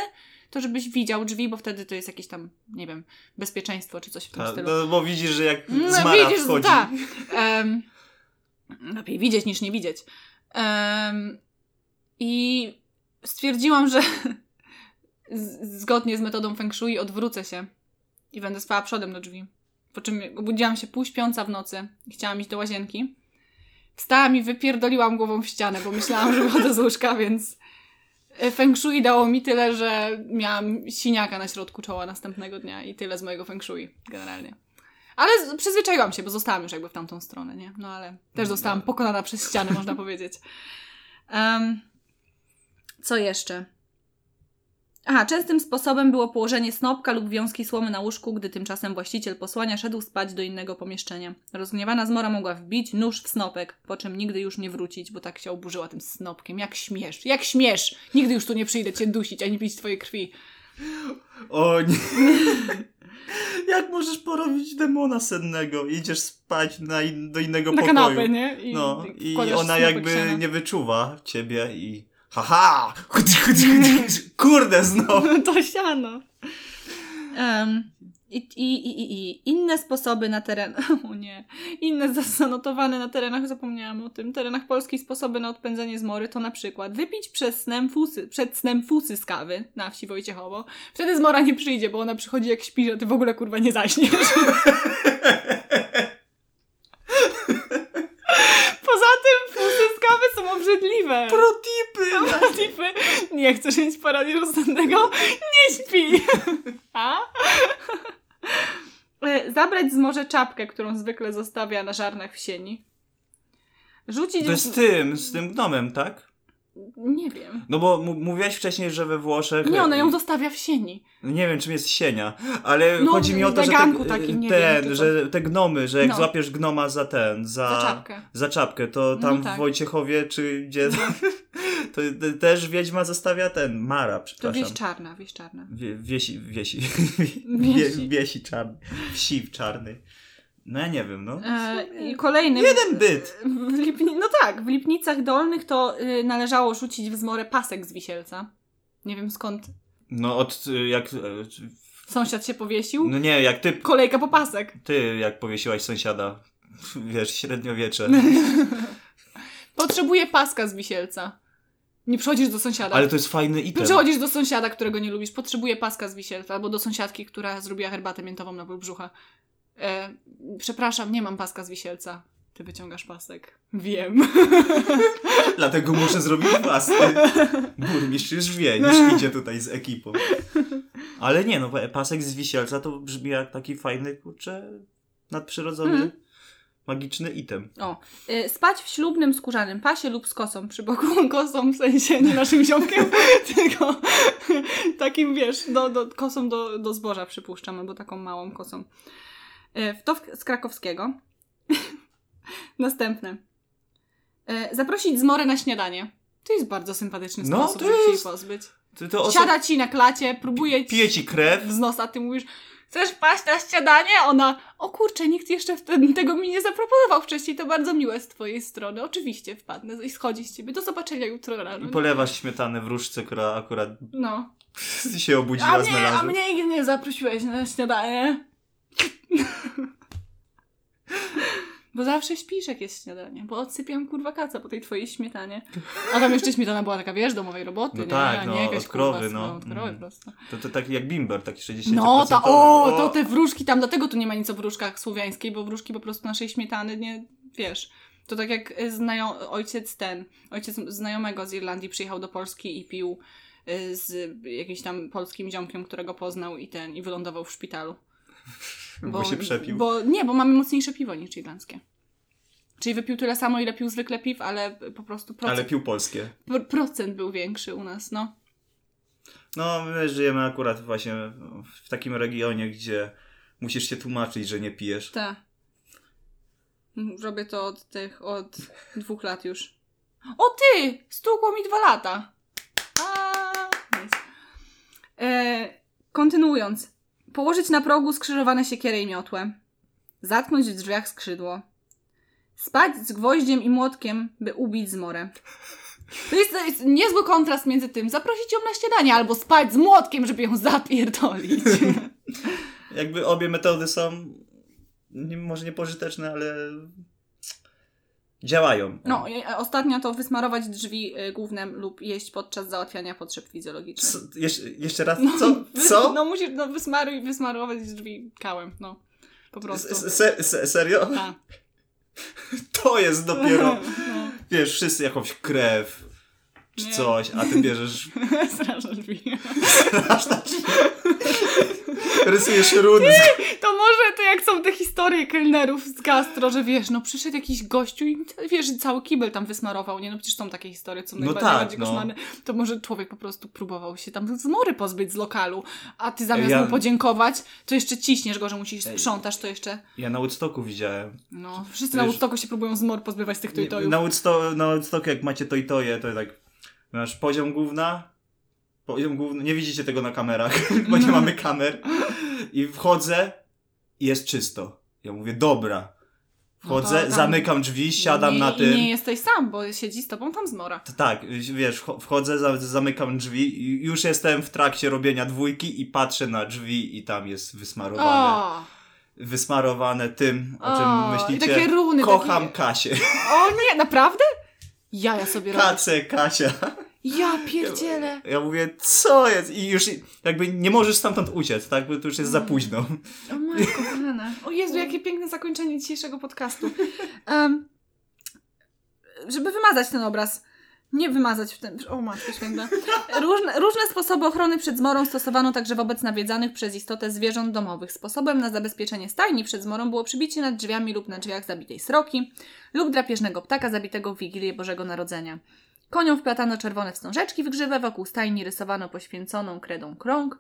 [SPEAKER 2] to żebyś widział drzwi, bo wtedy to jest jakieś tam, nie wiem, bezpieczeństwo czy coś w tym
[SPEAKER 1] Ta,
[SPEAKER 2] stylu.
[SPEAKER 1] no, bo widzisz, że jak
[SPEAKER 2] No,
[SPEAKER 1] zmara
[SPEAKER 2] widzisz,
[SPEAKER 1] wchodzi.
[SPEAKER 2] tak. Em, lepiej widzieć niż nie widzieć. Em, I stwierdziłam, że z- zgodnie z metodą Feng Shui odwrócę się i będę spała przodem do drzwi. Po czym obudziłam się półśpiąca w nocy i chciałam iść do łazienki. Wstałam i wypierdoliłam głową w ścianę, bo myślałam, że wychodzę z łóżka, więc e, Feng Shui dało mi tyle, że miałam siniaka na środku czoła następnego dnia i tyle z mojego Feng Shui generalnie. Ale przyzwyczaiłam się, bo zostałam już jakby w tamtą stronę, nie? No ale też zostałam pokonana przez ścianę, można powiedzieć. Em, co jeszcze? Aha, częstym sposobem było położenie snopka lub wiązki słomy na łóżku, gdy tymczasem właściciel posłania szedł spać do innego pomieszczenia. Rozgniewana zmora mogła wbić nóż w snopek, po czym nigdy już nie wrócić, bo tak się oburzyła tym snopkiem. Jak śmiesz, jak śmiesz! Nigdy już tu nie przyjdę cię dusić, ani pić twojej krwi.
[SPEAKER 1] O nie. Jak możesz porobić demona sennego? Idziesz spać na in, do innego
[SPEAKER 2] Na
[SPEAKER 1] pokoju.
[SPEAKER 2] kanapę, nie? I,
[SPEAKER 1] No, i ona jakby nie wyczuwa ciebie i haha! Kurde znowu!
[SPEAKER 2] to siano. Em, i, i, i, i, inne sposoby na teren. O nie. Inne zanotowane na terenach, zapomniałam o tym. Terenach polskich sposoby na odpędzenie zmory to na przykład wypić przez snem fusy, przed snem fusy z kawy na wsi Wojciechowo. Wtedy zmora nie przyjdzie, bo ona przychodzi jak śpi, że ty w ogóle kurwa nie zaśniesz. Poza tym fusy z kawy są obrzydliwe.
[SPEAKER 1] Protipy!
[SPEAKER 2] Tipy. Nie chcesz mieć paraliżu sennego? Nie śpi. A? E, Zabrać z morza czapkę, którą zwykle zostawia na żarnach w sieni. Rzucić...
[SPEAKER 1] To jest z tym, z tym gnomem, tak?
[SPEAKER 2] Nie wiem.
[SPEAKER 1] No bo m- mówiłaś wcześniej, że we Włoszech...
[SPEAKER 2] Nie, ona ją zostawia w sieni.
[SPEAKER 1] Nie wiem, czym jest sienia, ale
[SPEAKER 2] No,
[SPEAKER 1] chodzi mi o to, że, te,
[SPEAKER 2] takim, nie
[SPEAKER 1] ten,
[SPEAKER 2] wiem,
[SPEAKER 1] że te gnomy, że jak
[SPEAKER 2] No.
[SPEAKER 1] złapiesz gnoma za ten, za,
[SPEAKER 2] Za czapkę.
[SPEAKER 1] za czapkę, to
[SPEAKER 2] No
[SPEAKER 1] tam
[SPEAKER 2] tak.
[SPEAKER 1] w Wojciechowie, czy gdzie, to te- też wiedźma zostawia ten, Mara,
[SPEAKER 2] To
[SPEAKER 1] przepraszam.
[SPEAKER 2] wieś czarna, wieś czarna.
[SPEAKER 1] Wie, wiesi, wiesi,
[SPEAKER 2] Wiesi.
[SPEAKER 1] Wie, wiesi czarny, wsi czarny. No ja nie wiem, no.
[SPEAKER 2] E, I kolejny...
[SPEAKER 1] Jeden byt.
[SPEAKER 2] W Lipni... No tak, w Lipnicach Dolnych to y, należało rzucić w zmorę pasek z wisielca. Nie wiem skąd
[SPEAKER 1] No od y, jak, e,
[SPEAKER 2] sąsiad się powiesił.
[SPEAKER 1] no nie, jak ty,
[SPEAKER 2] Kolejka po pasek.
[SPEAKER 1] ty jak powiesiłaś sąsiada, wiesz, średniowiecze.
[SPEAKER 2] Potrzebuję paska z wisielca. Nie przychodzisz do sąsiada.
[SPEAKER 1] Ale to jest fajny item.
[SPEAKER 2] Przychodzisz do sąsiada, którego nie lubisz. Potrzebuję paska z wisielca. Albo do sąsiadki, która zrobiła herbatę miętową na brzucha. E, przepraszam, nie mam paska z wisielca. Ty wyciągasz pasek. Wiem.
[SPEAKER 1] Dlatego muszę zrobić własny. Burmistrz już wie, niż idzie tutaj z ekipą. Ale nie, no pasek z wisielca to brzmi jak taki fajny, kurczę, nadprzyrodzony,
[SPEAKER 2] Mhm.
[SPEAKER 1] magiczny item.
[SPEAKER 2] O. E, spać w ślubnym skórzanym pasie lub z kosą przy boku. Kosą w sensie nie naszym ziomkiem, tylko takim, wiesz, do, do, kosą do, do zboża przypuszczam, albo taką małą kosą. E, w to z krakowskiego. Następne. E, zaprosić zmorę na śniadanie. To jest bardzo sympatyczny
[SPEAKER 1] No,
[SPEAKER 2] sposób,
[SPEAKER 1] to
[SPEAKER 2] żeby się jej
[SPEAKER 1] jest-
[SPEAKER 2] pozbyć.
[SPEAKER 1] To, to
[SPEAKER 2] Siada ci na klacie, próbuje ci
[SPEAKER 1] pije ci krew,
[SPEAKER 2] z nosa, ty mówisz chcesz paść na śniadanie? Ona, o kurczę, nikt jeszcze wtedy tego mi nie zaproponował wcześniej, to bardzo miłe z twojej strony. Oczywiście wpadnę i schodzi z ciebie. Do zobaczenia jutro rano.
[SPEAKER 1] i polewasz śmietanę w różce, która akurat
[SPEAKER 2] No.
[SPEAKER 1] się obudziła
[SPEAKER 2] A
[SPEAKER 1] z
[SPEAKER 2] mnie, a
[SPEAKER 1] melanżu.
[SPEAKER 2] mnie nie zaprosiłeś na śniadanie. Bo zawsze śpisz, jak jest śniadanie, bo odsypiam kurwa kaca po tej twojej śmietanie. A tam jeszcze śmietana była taka, wiesz, domowej roboty,
[SPEAKER 1] No
[SPEAKER 2] nie?
[SPEAKER 1] tak, no,
[SPEAKER 2] nie jakaś
[SPEAKER 1] od krowy,
[SPEAKER 2] kurwa,
[SPEAKER 1] no.
[SPEAKER 2] Od krowy
[SPEAKER 1] Mhm.
[SPEAKER 2] prosto.
[SPEAKER 1] To, to taki jak bimber, taki 60%.
[SPEAKER 2] No, ta, o, to te wróżki tam, dlatego tu nie ma nic o wróżkach słowiańskiej, bo wróżki po prostu naszej śmietany nie, wiesz. To tak jak y, znają, ojciec ten, ojciec znajomego z Irlandii przyjechał do Polski i pił y, z jakimś tam polskim ziomkiem, którego poznał i ten, i wylądował w szpitalu.
[SPEAKER 1] Bo, się przepił.
[SPEAKER 2] Bo, nie, bo mamy mocniejsze piwo niż irlandzkie. Czyli wypił tyle samo, ile pił zwykle piw, ale po prostu procent,
[SPEAKER 1] Ale pił polskie.
[SPEAKER 2] pro- procent był większy u nas, no.
[SPEAKER 1] No, my żyjemy akurat właśnie w takim regionie, gdzie musisz się tłumaczyć, że nie pijesz.
[SPEAKER 2] Tak. Robię to od tych, od dwóch lat już. O ty! Stukło mi dwa lata. A, e, kontynuując. Położyć na progu skrzyżowane siekierę i miotłę. Zatknąć w drzwiach skrzydło. Spać z gwoździem i młotkiem, by ubić zmorę. To jest, to jest niezły kontrast między tym zaprosić ją na śniadanie albo spać z młotkiem, żeby ją zapierdolić.
[SPEAKER 1] Jakby obie metody są może niepożyteczne, ale działają.
[SPEAKER 2] No, a ostatnia to wysmarować drzwi y, gównem lub jeść podczas załatwiania potrzeb fizjologicznych.
[SPEAKER 1] Co, jeszcze, jeszcze raz, co?
[SPEAKER 2] wy-
[SPEAKER 1] Co?
[SPEAKER 2] No musisz, no wysmaruj, wysmarować drzwi kałem, no. Po prostu.
[SPEAKER 1] Se, se, serio?
[SPEAKER 2] Tak.
[SPEAKER 1] To jest dopiero,
[SPEAKER 2] No.
[SPEAKER 1] wiesz, wszyscy jakąś krew czy
[SPEAKER 2] Nie.
[SPEAKER 1] coś, a ty bierzesz
[SPEAKER 2] Straszne drzwi.
[SPEAKER 1] rysujesz runy.
[SPEAKER 2] To może to jak są te historie kelnerów z gastro, że wiesz, no przyszedł jakiś gościu i wiesz, cały kibel tam wysmarował, nie? No przecież są takie historie, co
[SPEAKER 1] No
[SPEAKER 2] najbardziej
[SPEAKER 1] tak, no.
[SPEAKER 2] koszmarne. To może człowiek po prostu próbował się tam zmory pozbyć z lokalu, a ty zamiast
[SPEAKER 1] Ja-
[SPEAKER 2] mu podziękować, to jeszcze ciśniesz go, że musisz sprzątasz, to jeszcze...
[SPEAKER 1] Ja na Woodstocku widziałem.
[SPEAKER 2] No, wszyscy na
[SPEAKER 1] Wiesz-
[SPEAKER 2] Woodstocku się próbują zmor pozbywać z tych tojtojów.
[SPEAKER 1] Na, Woodsto na Woodstocku jak macie to i toje, to tak masz poziom główna, poziom główny, nie widzicie tego na kamerach, bo nie mamy kamer i wchodzę i jest czysto. Ja mówię, dobra. Wchodzę,
[SPEAKER 2] No
[SPEAKER 1] zamykam drzwi, siadam
[SPEAKER 2] nie,
[SPEAKER 1] na tym.
[SPEAKER 2] nie jesteś sam, bo siedzi z tobą tam zmora.
[SPEAKER 1] To Tak, wiesz, wcho- wchodzę, za- zamykam drzwi i już jestem w trakcie robienia dwójki i patrzę na drzwi i tam jest wysmarowane.
[SPEAKER 2] O,
[SPEAKER 1] Wysmarowane tym, o czym
[SPEAKER 2] o,
[SPEAKER 1] myślicie.
[SPEAKER 2] I takie runy.
[SPEAKER 1] Kocham
[SPEAKER 2] Takie...
[SPEAKER 1] Kasię.
[SPEAKER 2] O nie, naprawdę? Ja, ja sobie robię.
[SPEAKER 1] Kacę, Kasia.
[SPEAKER 2] Ja pierdzielę.
[SPEAKER 1] Ja mówię, co jest? I już jakby nie możesz stamtąd uciec, tak? Bo to już jest za późno.
[SPEAKER 2] O matko kochana. O Jezu, jakie piękne zakończenie dzisiejszego podcastu. Em, żeby wymazać ten obraz. Nie wymazać w tym. O matko święta. Różne, różne sposoby ochrony przed zmorą stosowano także wobec nawiedzanych przez istotę zwierząt domowych. Sposobem na zabezpieczenie stajni przed zmorą było przybicie nad drzwiami lub na drzwiach zabitej sroki lub drapieżnego ptaka zabitego w Wigilię Bożego Narodzenia. Koniom wplatano czerwone wstążeczki w grzywę, wokół stajni rysowano poświęconą kredą krąg,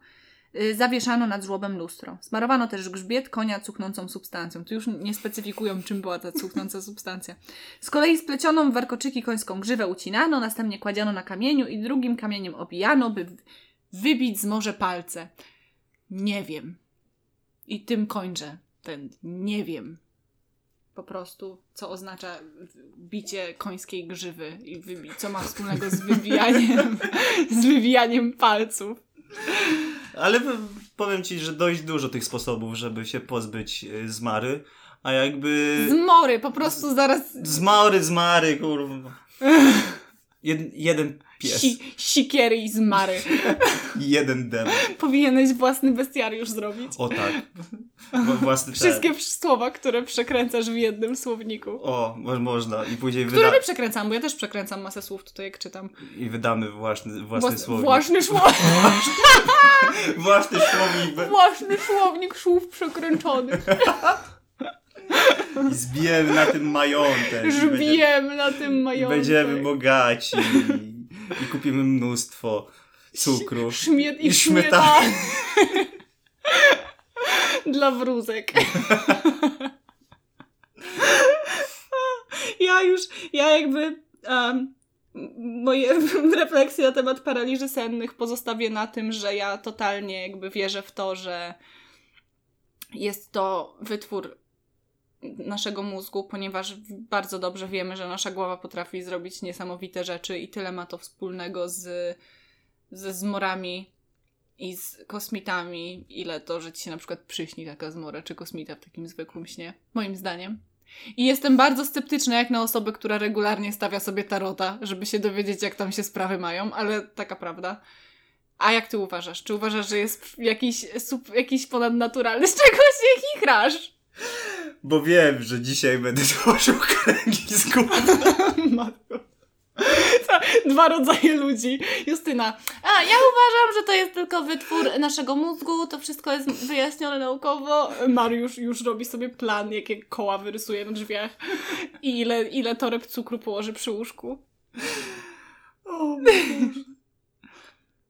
[SPEAKER 2] zawieszano nad żłobem lustro. Smarowano też grzbiet konia cuchnącą substancją. Tu już nie specyfikują, czym była ta cuchnąca substancja. Z kolei splecioną w warkoczyki końską grzywę ucinano, następnie kładziono na kamieniu i drugim kamieniem obijano, by wybić z morze palce. Nie wiem. I tym kończę ten nie wiem. Po prostu, co oznacza bicie końskiej grzywy i wybi- co ma wspólnego z wybijaniem, z wybijaniem palców.
[SPEAKER 1] Ale powiem ci, że dość dużo tych sposobów, żeby się pozbyć y, zmary, a jakby...
[SPEAKER 2] Zmory, po prostu zaraz
[SPEAKER 1] Zmary, zmary, kurwa. Jed, jeden pies
[SPEAKER 2] si- sikiery i zmary.
[SPEAKER 1] jeden demon.
[SPEAKER 2] Powinieneś własny bestiariusz zrobić.
[SPEAKER 1] O tak. Własny ten.
[SPEAKER 2] Wszystkie słowa, które przekręcasz w jednym słowniku.
[SPEAKER 1] O, mo- można. I później
[SPEAKER 2] Które
[SPEAKER 1] wyda...
[SPEAKER 2] nie przekręcam, bo ja też przekręcam masę słów tutaj, jak czytam.
[SPEAKER 1] I wydamy własny, własny
[SPEAKER 2] Włas-
[SPEAKER 1] słownik.
[SPEAKER 2] Własny, słownik,
[SPEAKER 1] Własny słownik.
[SPEAKER 2] własny słownik słów przekręconych.
[SPEAKER 1] I zbijemy na tym majątek. I będziemy-
[SPEAKER 2] Żbijem na tym majątek.
[SPEAKER 1] będziemy bogaci. I, I kupimy mnóstwo cukru.
[SPEAKER 2] Szmiet i,
[SPEAKER 1] I śmietany.
[SPEAKER 2] Dla wrózek. ja już, ja jakby um, moje refleksje na temat paraliży sennych pozostawię na tym, że ja totalnie jakby wierzę w to, że jest to wytwór naszego mózgu, ponieważ bardzo dobrze wiemy, że nasza głowa potrafi zrobić niesamowite rzeczy i tyle ma to wspólnego z, ze zmorami i z kosmitami, ile to, że ci się na przykład przyśni taka zmora czy kosmita w takim zwykłym śnie, moim zdaniem. I jestem bardzo sceptyczna jak na osobę, która regularnie stawia sobie tarota, żeby się dowiedzieć, jak tam się sprawy mają, ale taka prawda. A jak ty uważasz? Czy uważasz, że jest jakiś, jakiś ponadnaturalny, z czego się chichrasz?
[SPEAKER 1] Bo wiem, że dzisiaj będę tworzył kręgi z gówna.
[SPEAKER 2] Dwa rodzaje ludzi. Justyna. A, ja uważam, że to jest tylko wytwór naszego mózgu, to wszystko jest wyjaśnione naukowo. Mariusz już robi sobie plan, jakie koła wyrysuje na drzwiach i ile, ile toreb cukru położy przy łóżku.
[SPEAKER 1] O,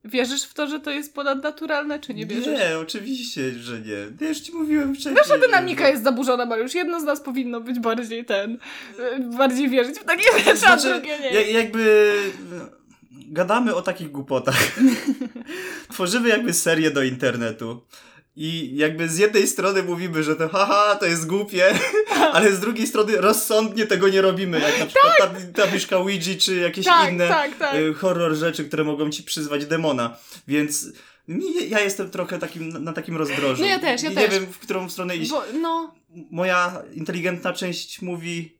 [SPEAKER 2] Wierzysz w to, że to jest ponadnaturalne, czy nie wierzysz?
[SPEAKER 1] Nie, oczywiście, że nie. Ja już ci mówiłem wcześniej.
[SPEAKER 2] Nasza dynamika
[SPEAKER 1] że-
[SPEAKER 2] jest zaburzona, Mariusz. Jedno z nas powinno być bardziej ten, y, bardziej wierzyć w takie rzeczy, a
[SPEAKER 1] Znaczy,
[SPEAKER 2] drugie nie.
[SPEAKER 1] ja- jakby no, gadamy o takich głupotach. Tworzymy jakby serię do internetu. I jakby z jednej strony mówimy, że to haha, to jest głupie, ale z drugiej strony rozsądnie tego nie robimy, jak na przykład ta, tabliczka Ouija, czy jakieś
[SPEAKER 2] tak,
[SPEAKER 1] inne
[SPEAKER 2] tak, tak.
[SPEAKER 1] y, horror rzeczy, które mogą ci przyzwać demona. Więc ja jestem trochę takim, na- na takim rozdrożu.
[SPEAKER 2] No ja też, ja
[SPEAKER 1] I
[SPEAKER 2] też.
[SPEAKER 1] Nie wiem, w którą stronę iść.
[SPEAKER 2] Bo, no,
[SPEAKER 1] Moja inteligentna część mówi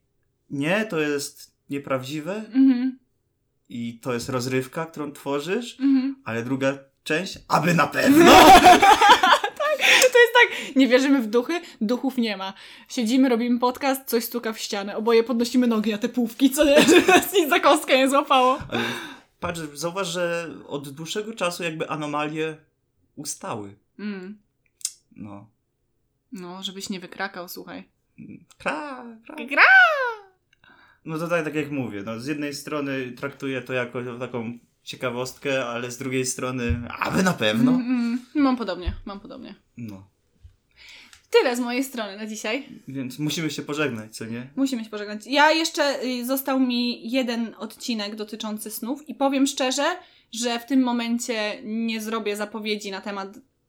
[SPEAKER 1] nie, to jest nieprawdziwe
[SPEAKER 2] mhm,
[SPEAKER 1] i to jest rozrywka, którą tworzysz,
[SPEAKER 2] mhm.
[SPEAKER 1] ale druga część, aby na pewno.
[SPEAKER 2] Tak, nie wierzymy w duchy, duchów nie ma. Siedzimy, robimy podcast, coś stuka w ścianę, oboje podnosimy nogi na te półki, co nie, nas nic za kostkę nie złapało.
[SPEAKER 1] Ale patrz, zauważ, że od dłuższego czasu jakby anomalie ustały.
[SPEAKER 2] Mm.
[SPEAKER 1] No.
[SPEAKER 2] No, żebyś nie wykrakał, słuchaj.
[SPEAKER 1] Kra, kra.
[SPEAKER 2] Gra!
[SPEAKER 1] No to tak, tak jak mówię, no z jednej strony traktuję to jako taką ciekawostkę, ale z drugiej strony, aby na pewno.
[SPEAKER 2] Mm, mm, mam podobnie, mam podobnie.
[SPEAKER 1] No,
[SPEAKER 2] Tyle z mojej strony na dzisiaj.
[SPEAKER 1] więc musimy się pożegnać, co nie?
[SPEAKER 2] Musimy się pożegnać. Ja jeszcze y, został mi jeden odcinek dotyczący snów i powiem szczerze, że w tym momencie nie zrobię zapowiedzi na temat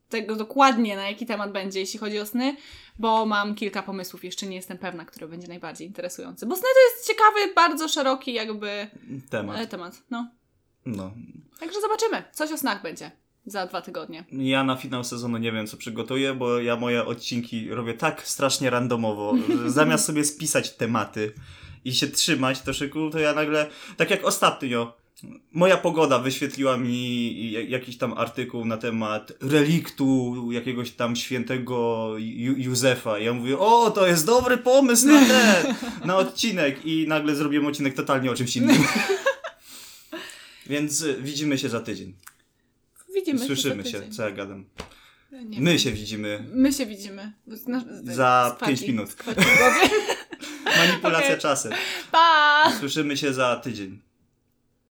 [SPEAKER 2] tego dokładnie, na jaki temat będzie, jeśli chodzi o sny, bo mam kilka pomysłów, jeszcze nie jestem pewna, który będzie najbardziej interesujący. Bo sny to jest ciekawy, bardzo szeroki jakby
[SPEAKER 1] Temat.
[SPEAKER 2] e, temat. No.
[SPEAKER 1] No.
[SPEAKER 2] Także zobaczymy. Coś o snach będzie za dwa tygodnie.
[SPEAKER 1] Ja na finał sezonu nie wiem, co przygotuję, bo ja moje odcinki robię tak strasznie randomowo. że Zamiast sobie spisać tematy i się trzymać troszeczkę, to ja nagle, tak jak ostatnio, moja pogoda wyświetliła mi ja- jakiś tam artykuł na temat reliktu jakiegoś tam świętego Józefa. I ja mówię, o, to jest dobry pomysł na ten, na odcinek. I nagle zrobiłem odcinek totalnie o czymś innym. Więc widzimy się za tydzień.
[SPEAKER 2] Widzimy
[SPEAKER 1] Słyszymy się,
[SPEAKER 2] tydzień.
[SPEAKER 1] co ja gadam.
[SPEAKER 2] Nie
[SPEAKER 1] My
[SPEAKER 2] wiem.
[SPEAKER 1] się widzimy.
[SPEAKER 2] My się widzimy.
[SPEAKER 1] Za
[SPEAKER 2] z
[SPEAKER 1] pięć
[SPEAKER 2] paki-
[SPEAKER 1] minut. Manipulacja
[SPEAKER 2] Okej.
[SPEAKER 1] czasem.
[SPEAKER 2] Pa!
[SPEAKER 1] Słyszymy się za tydzień.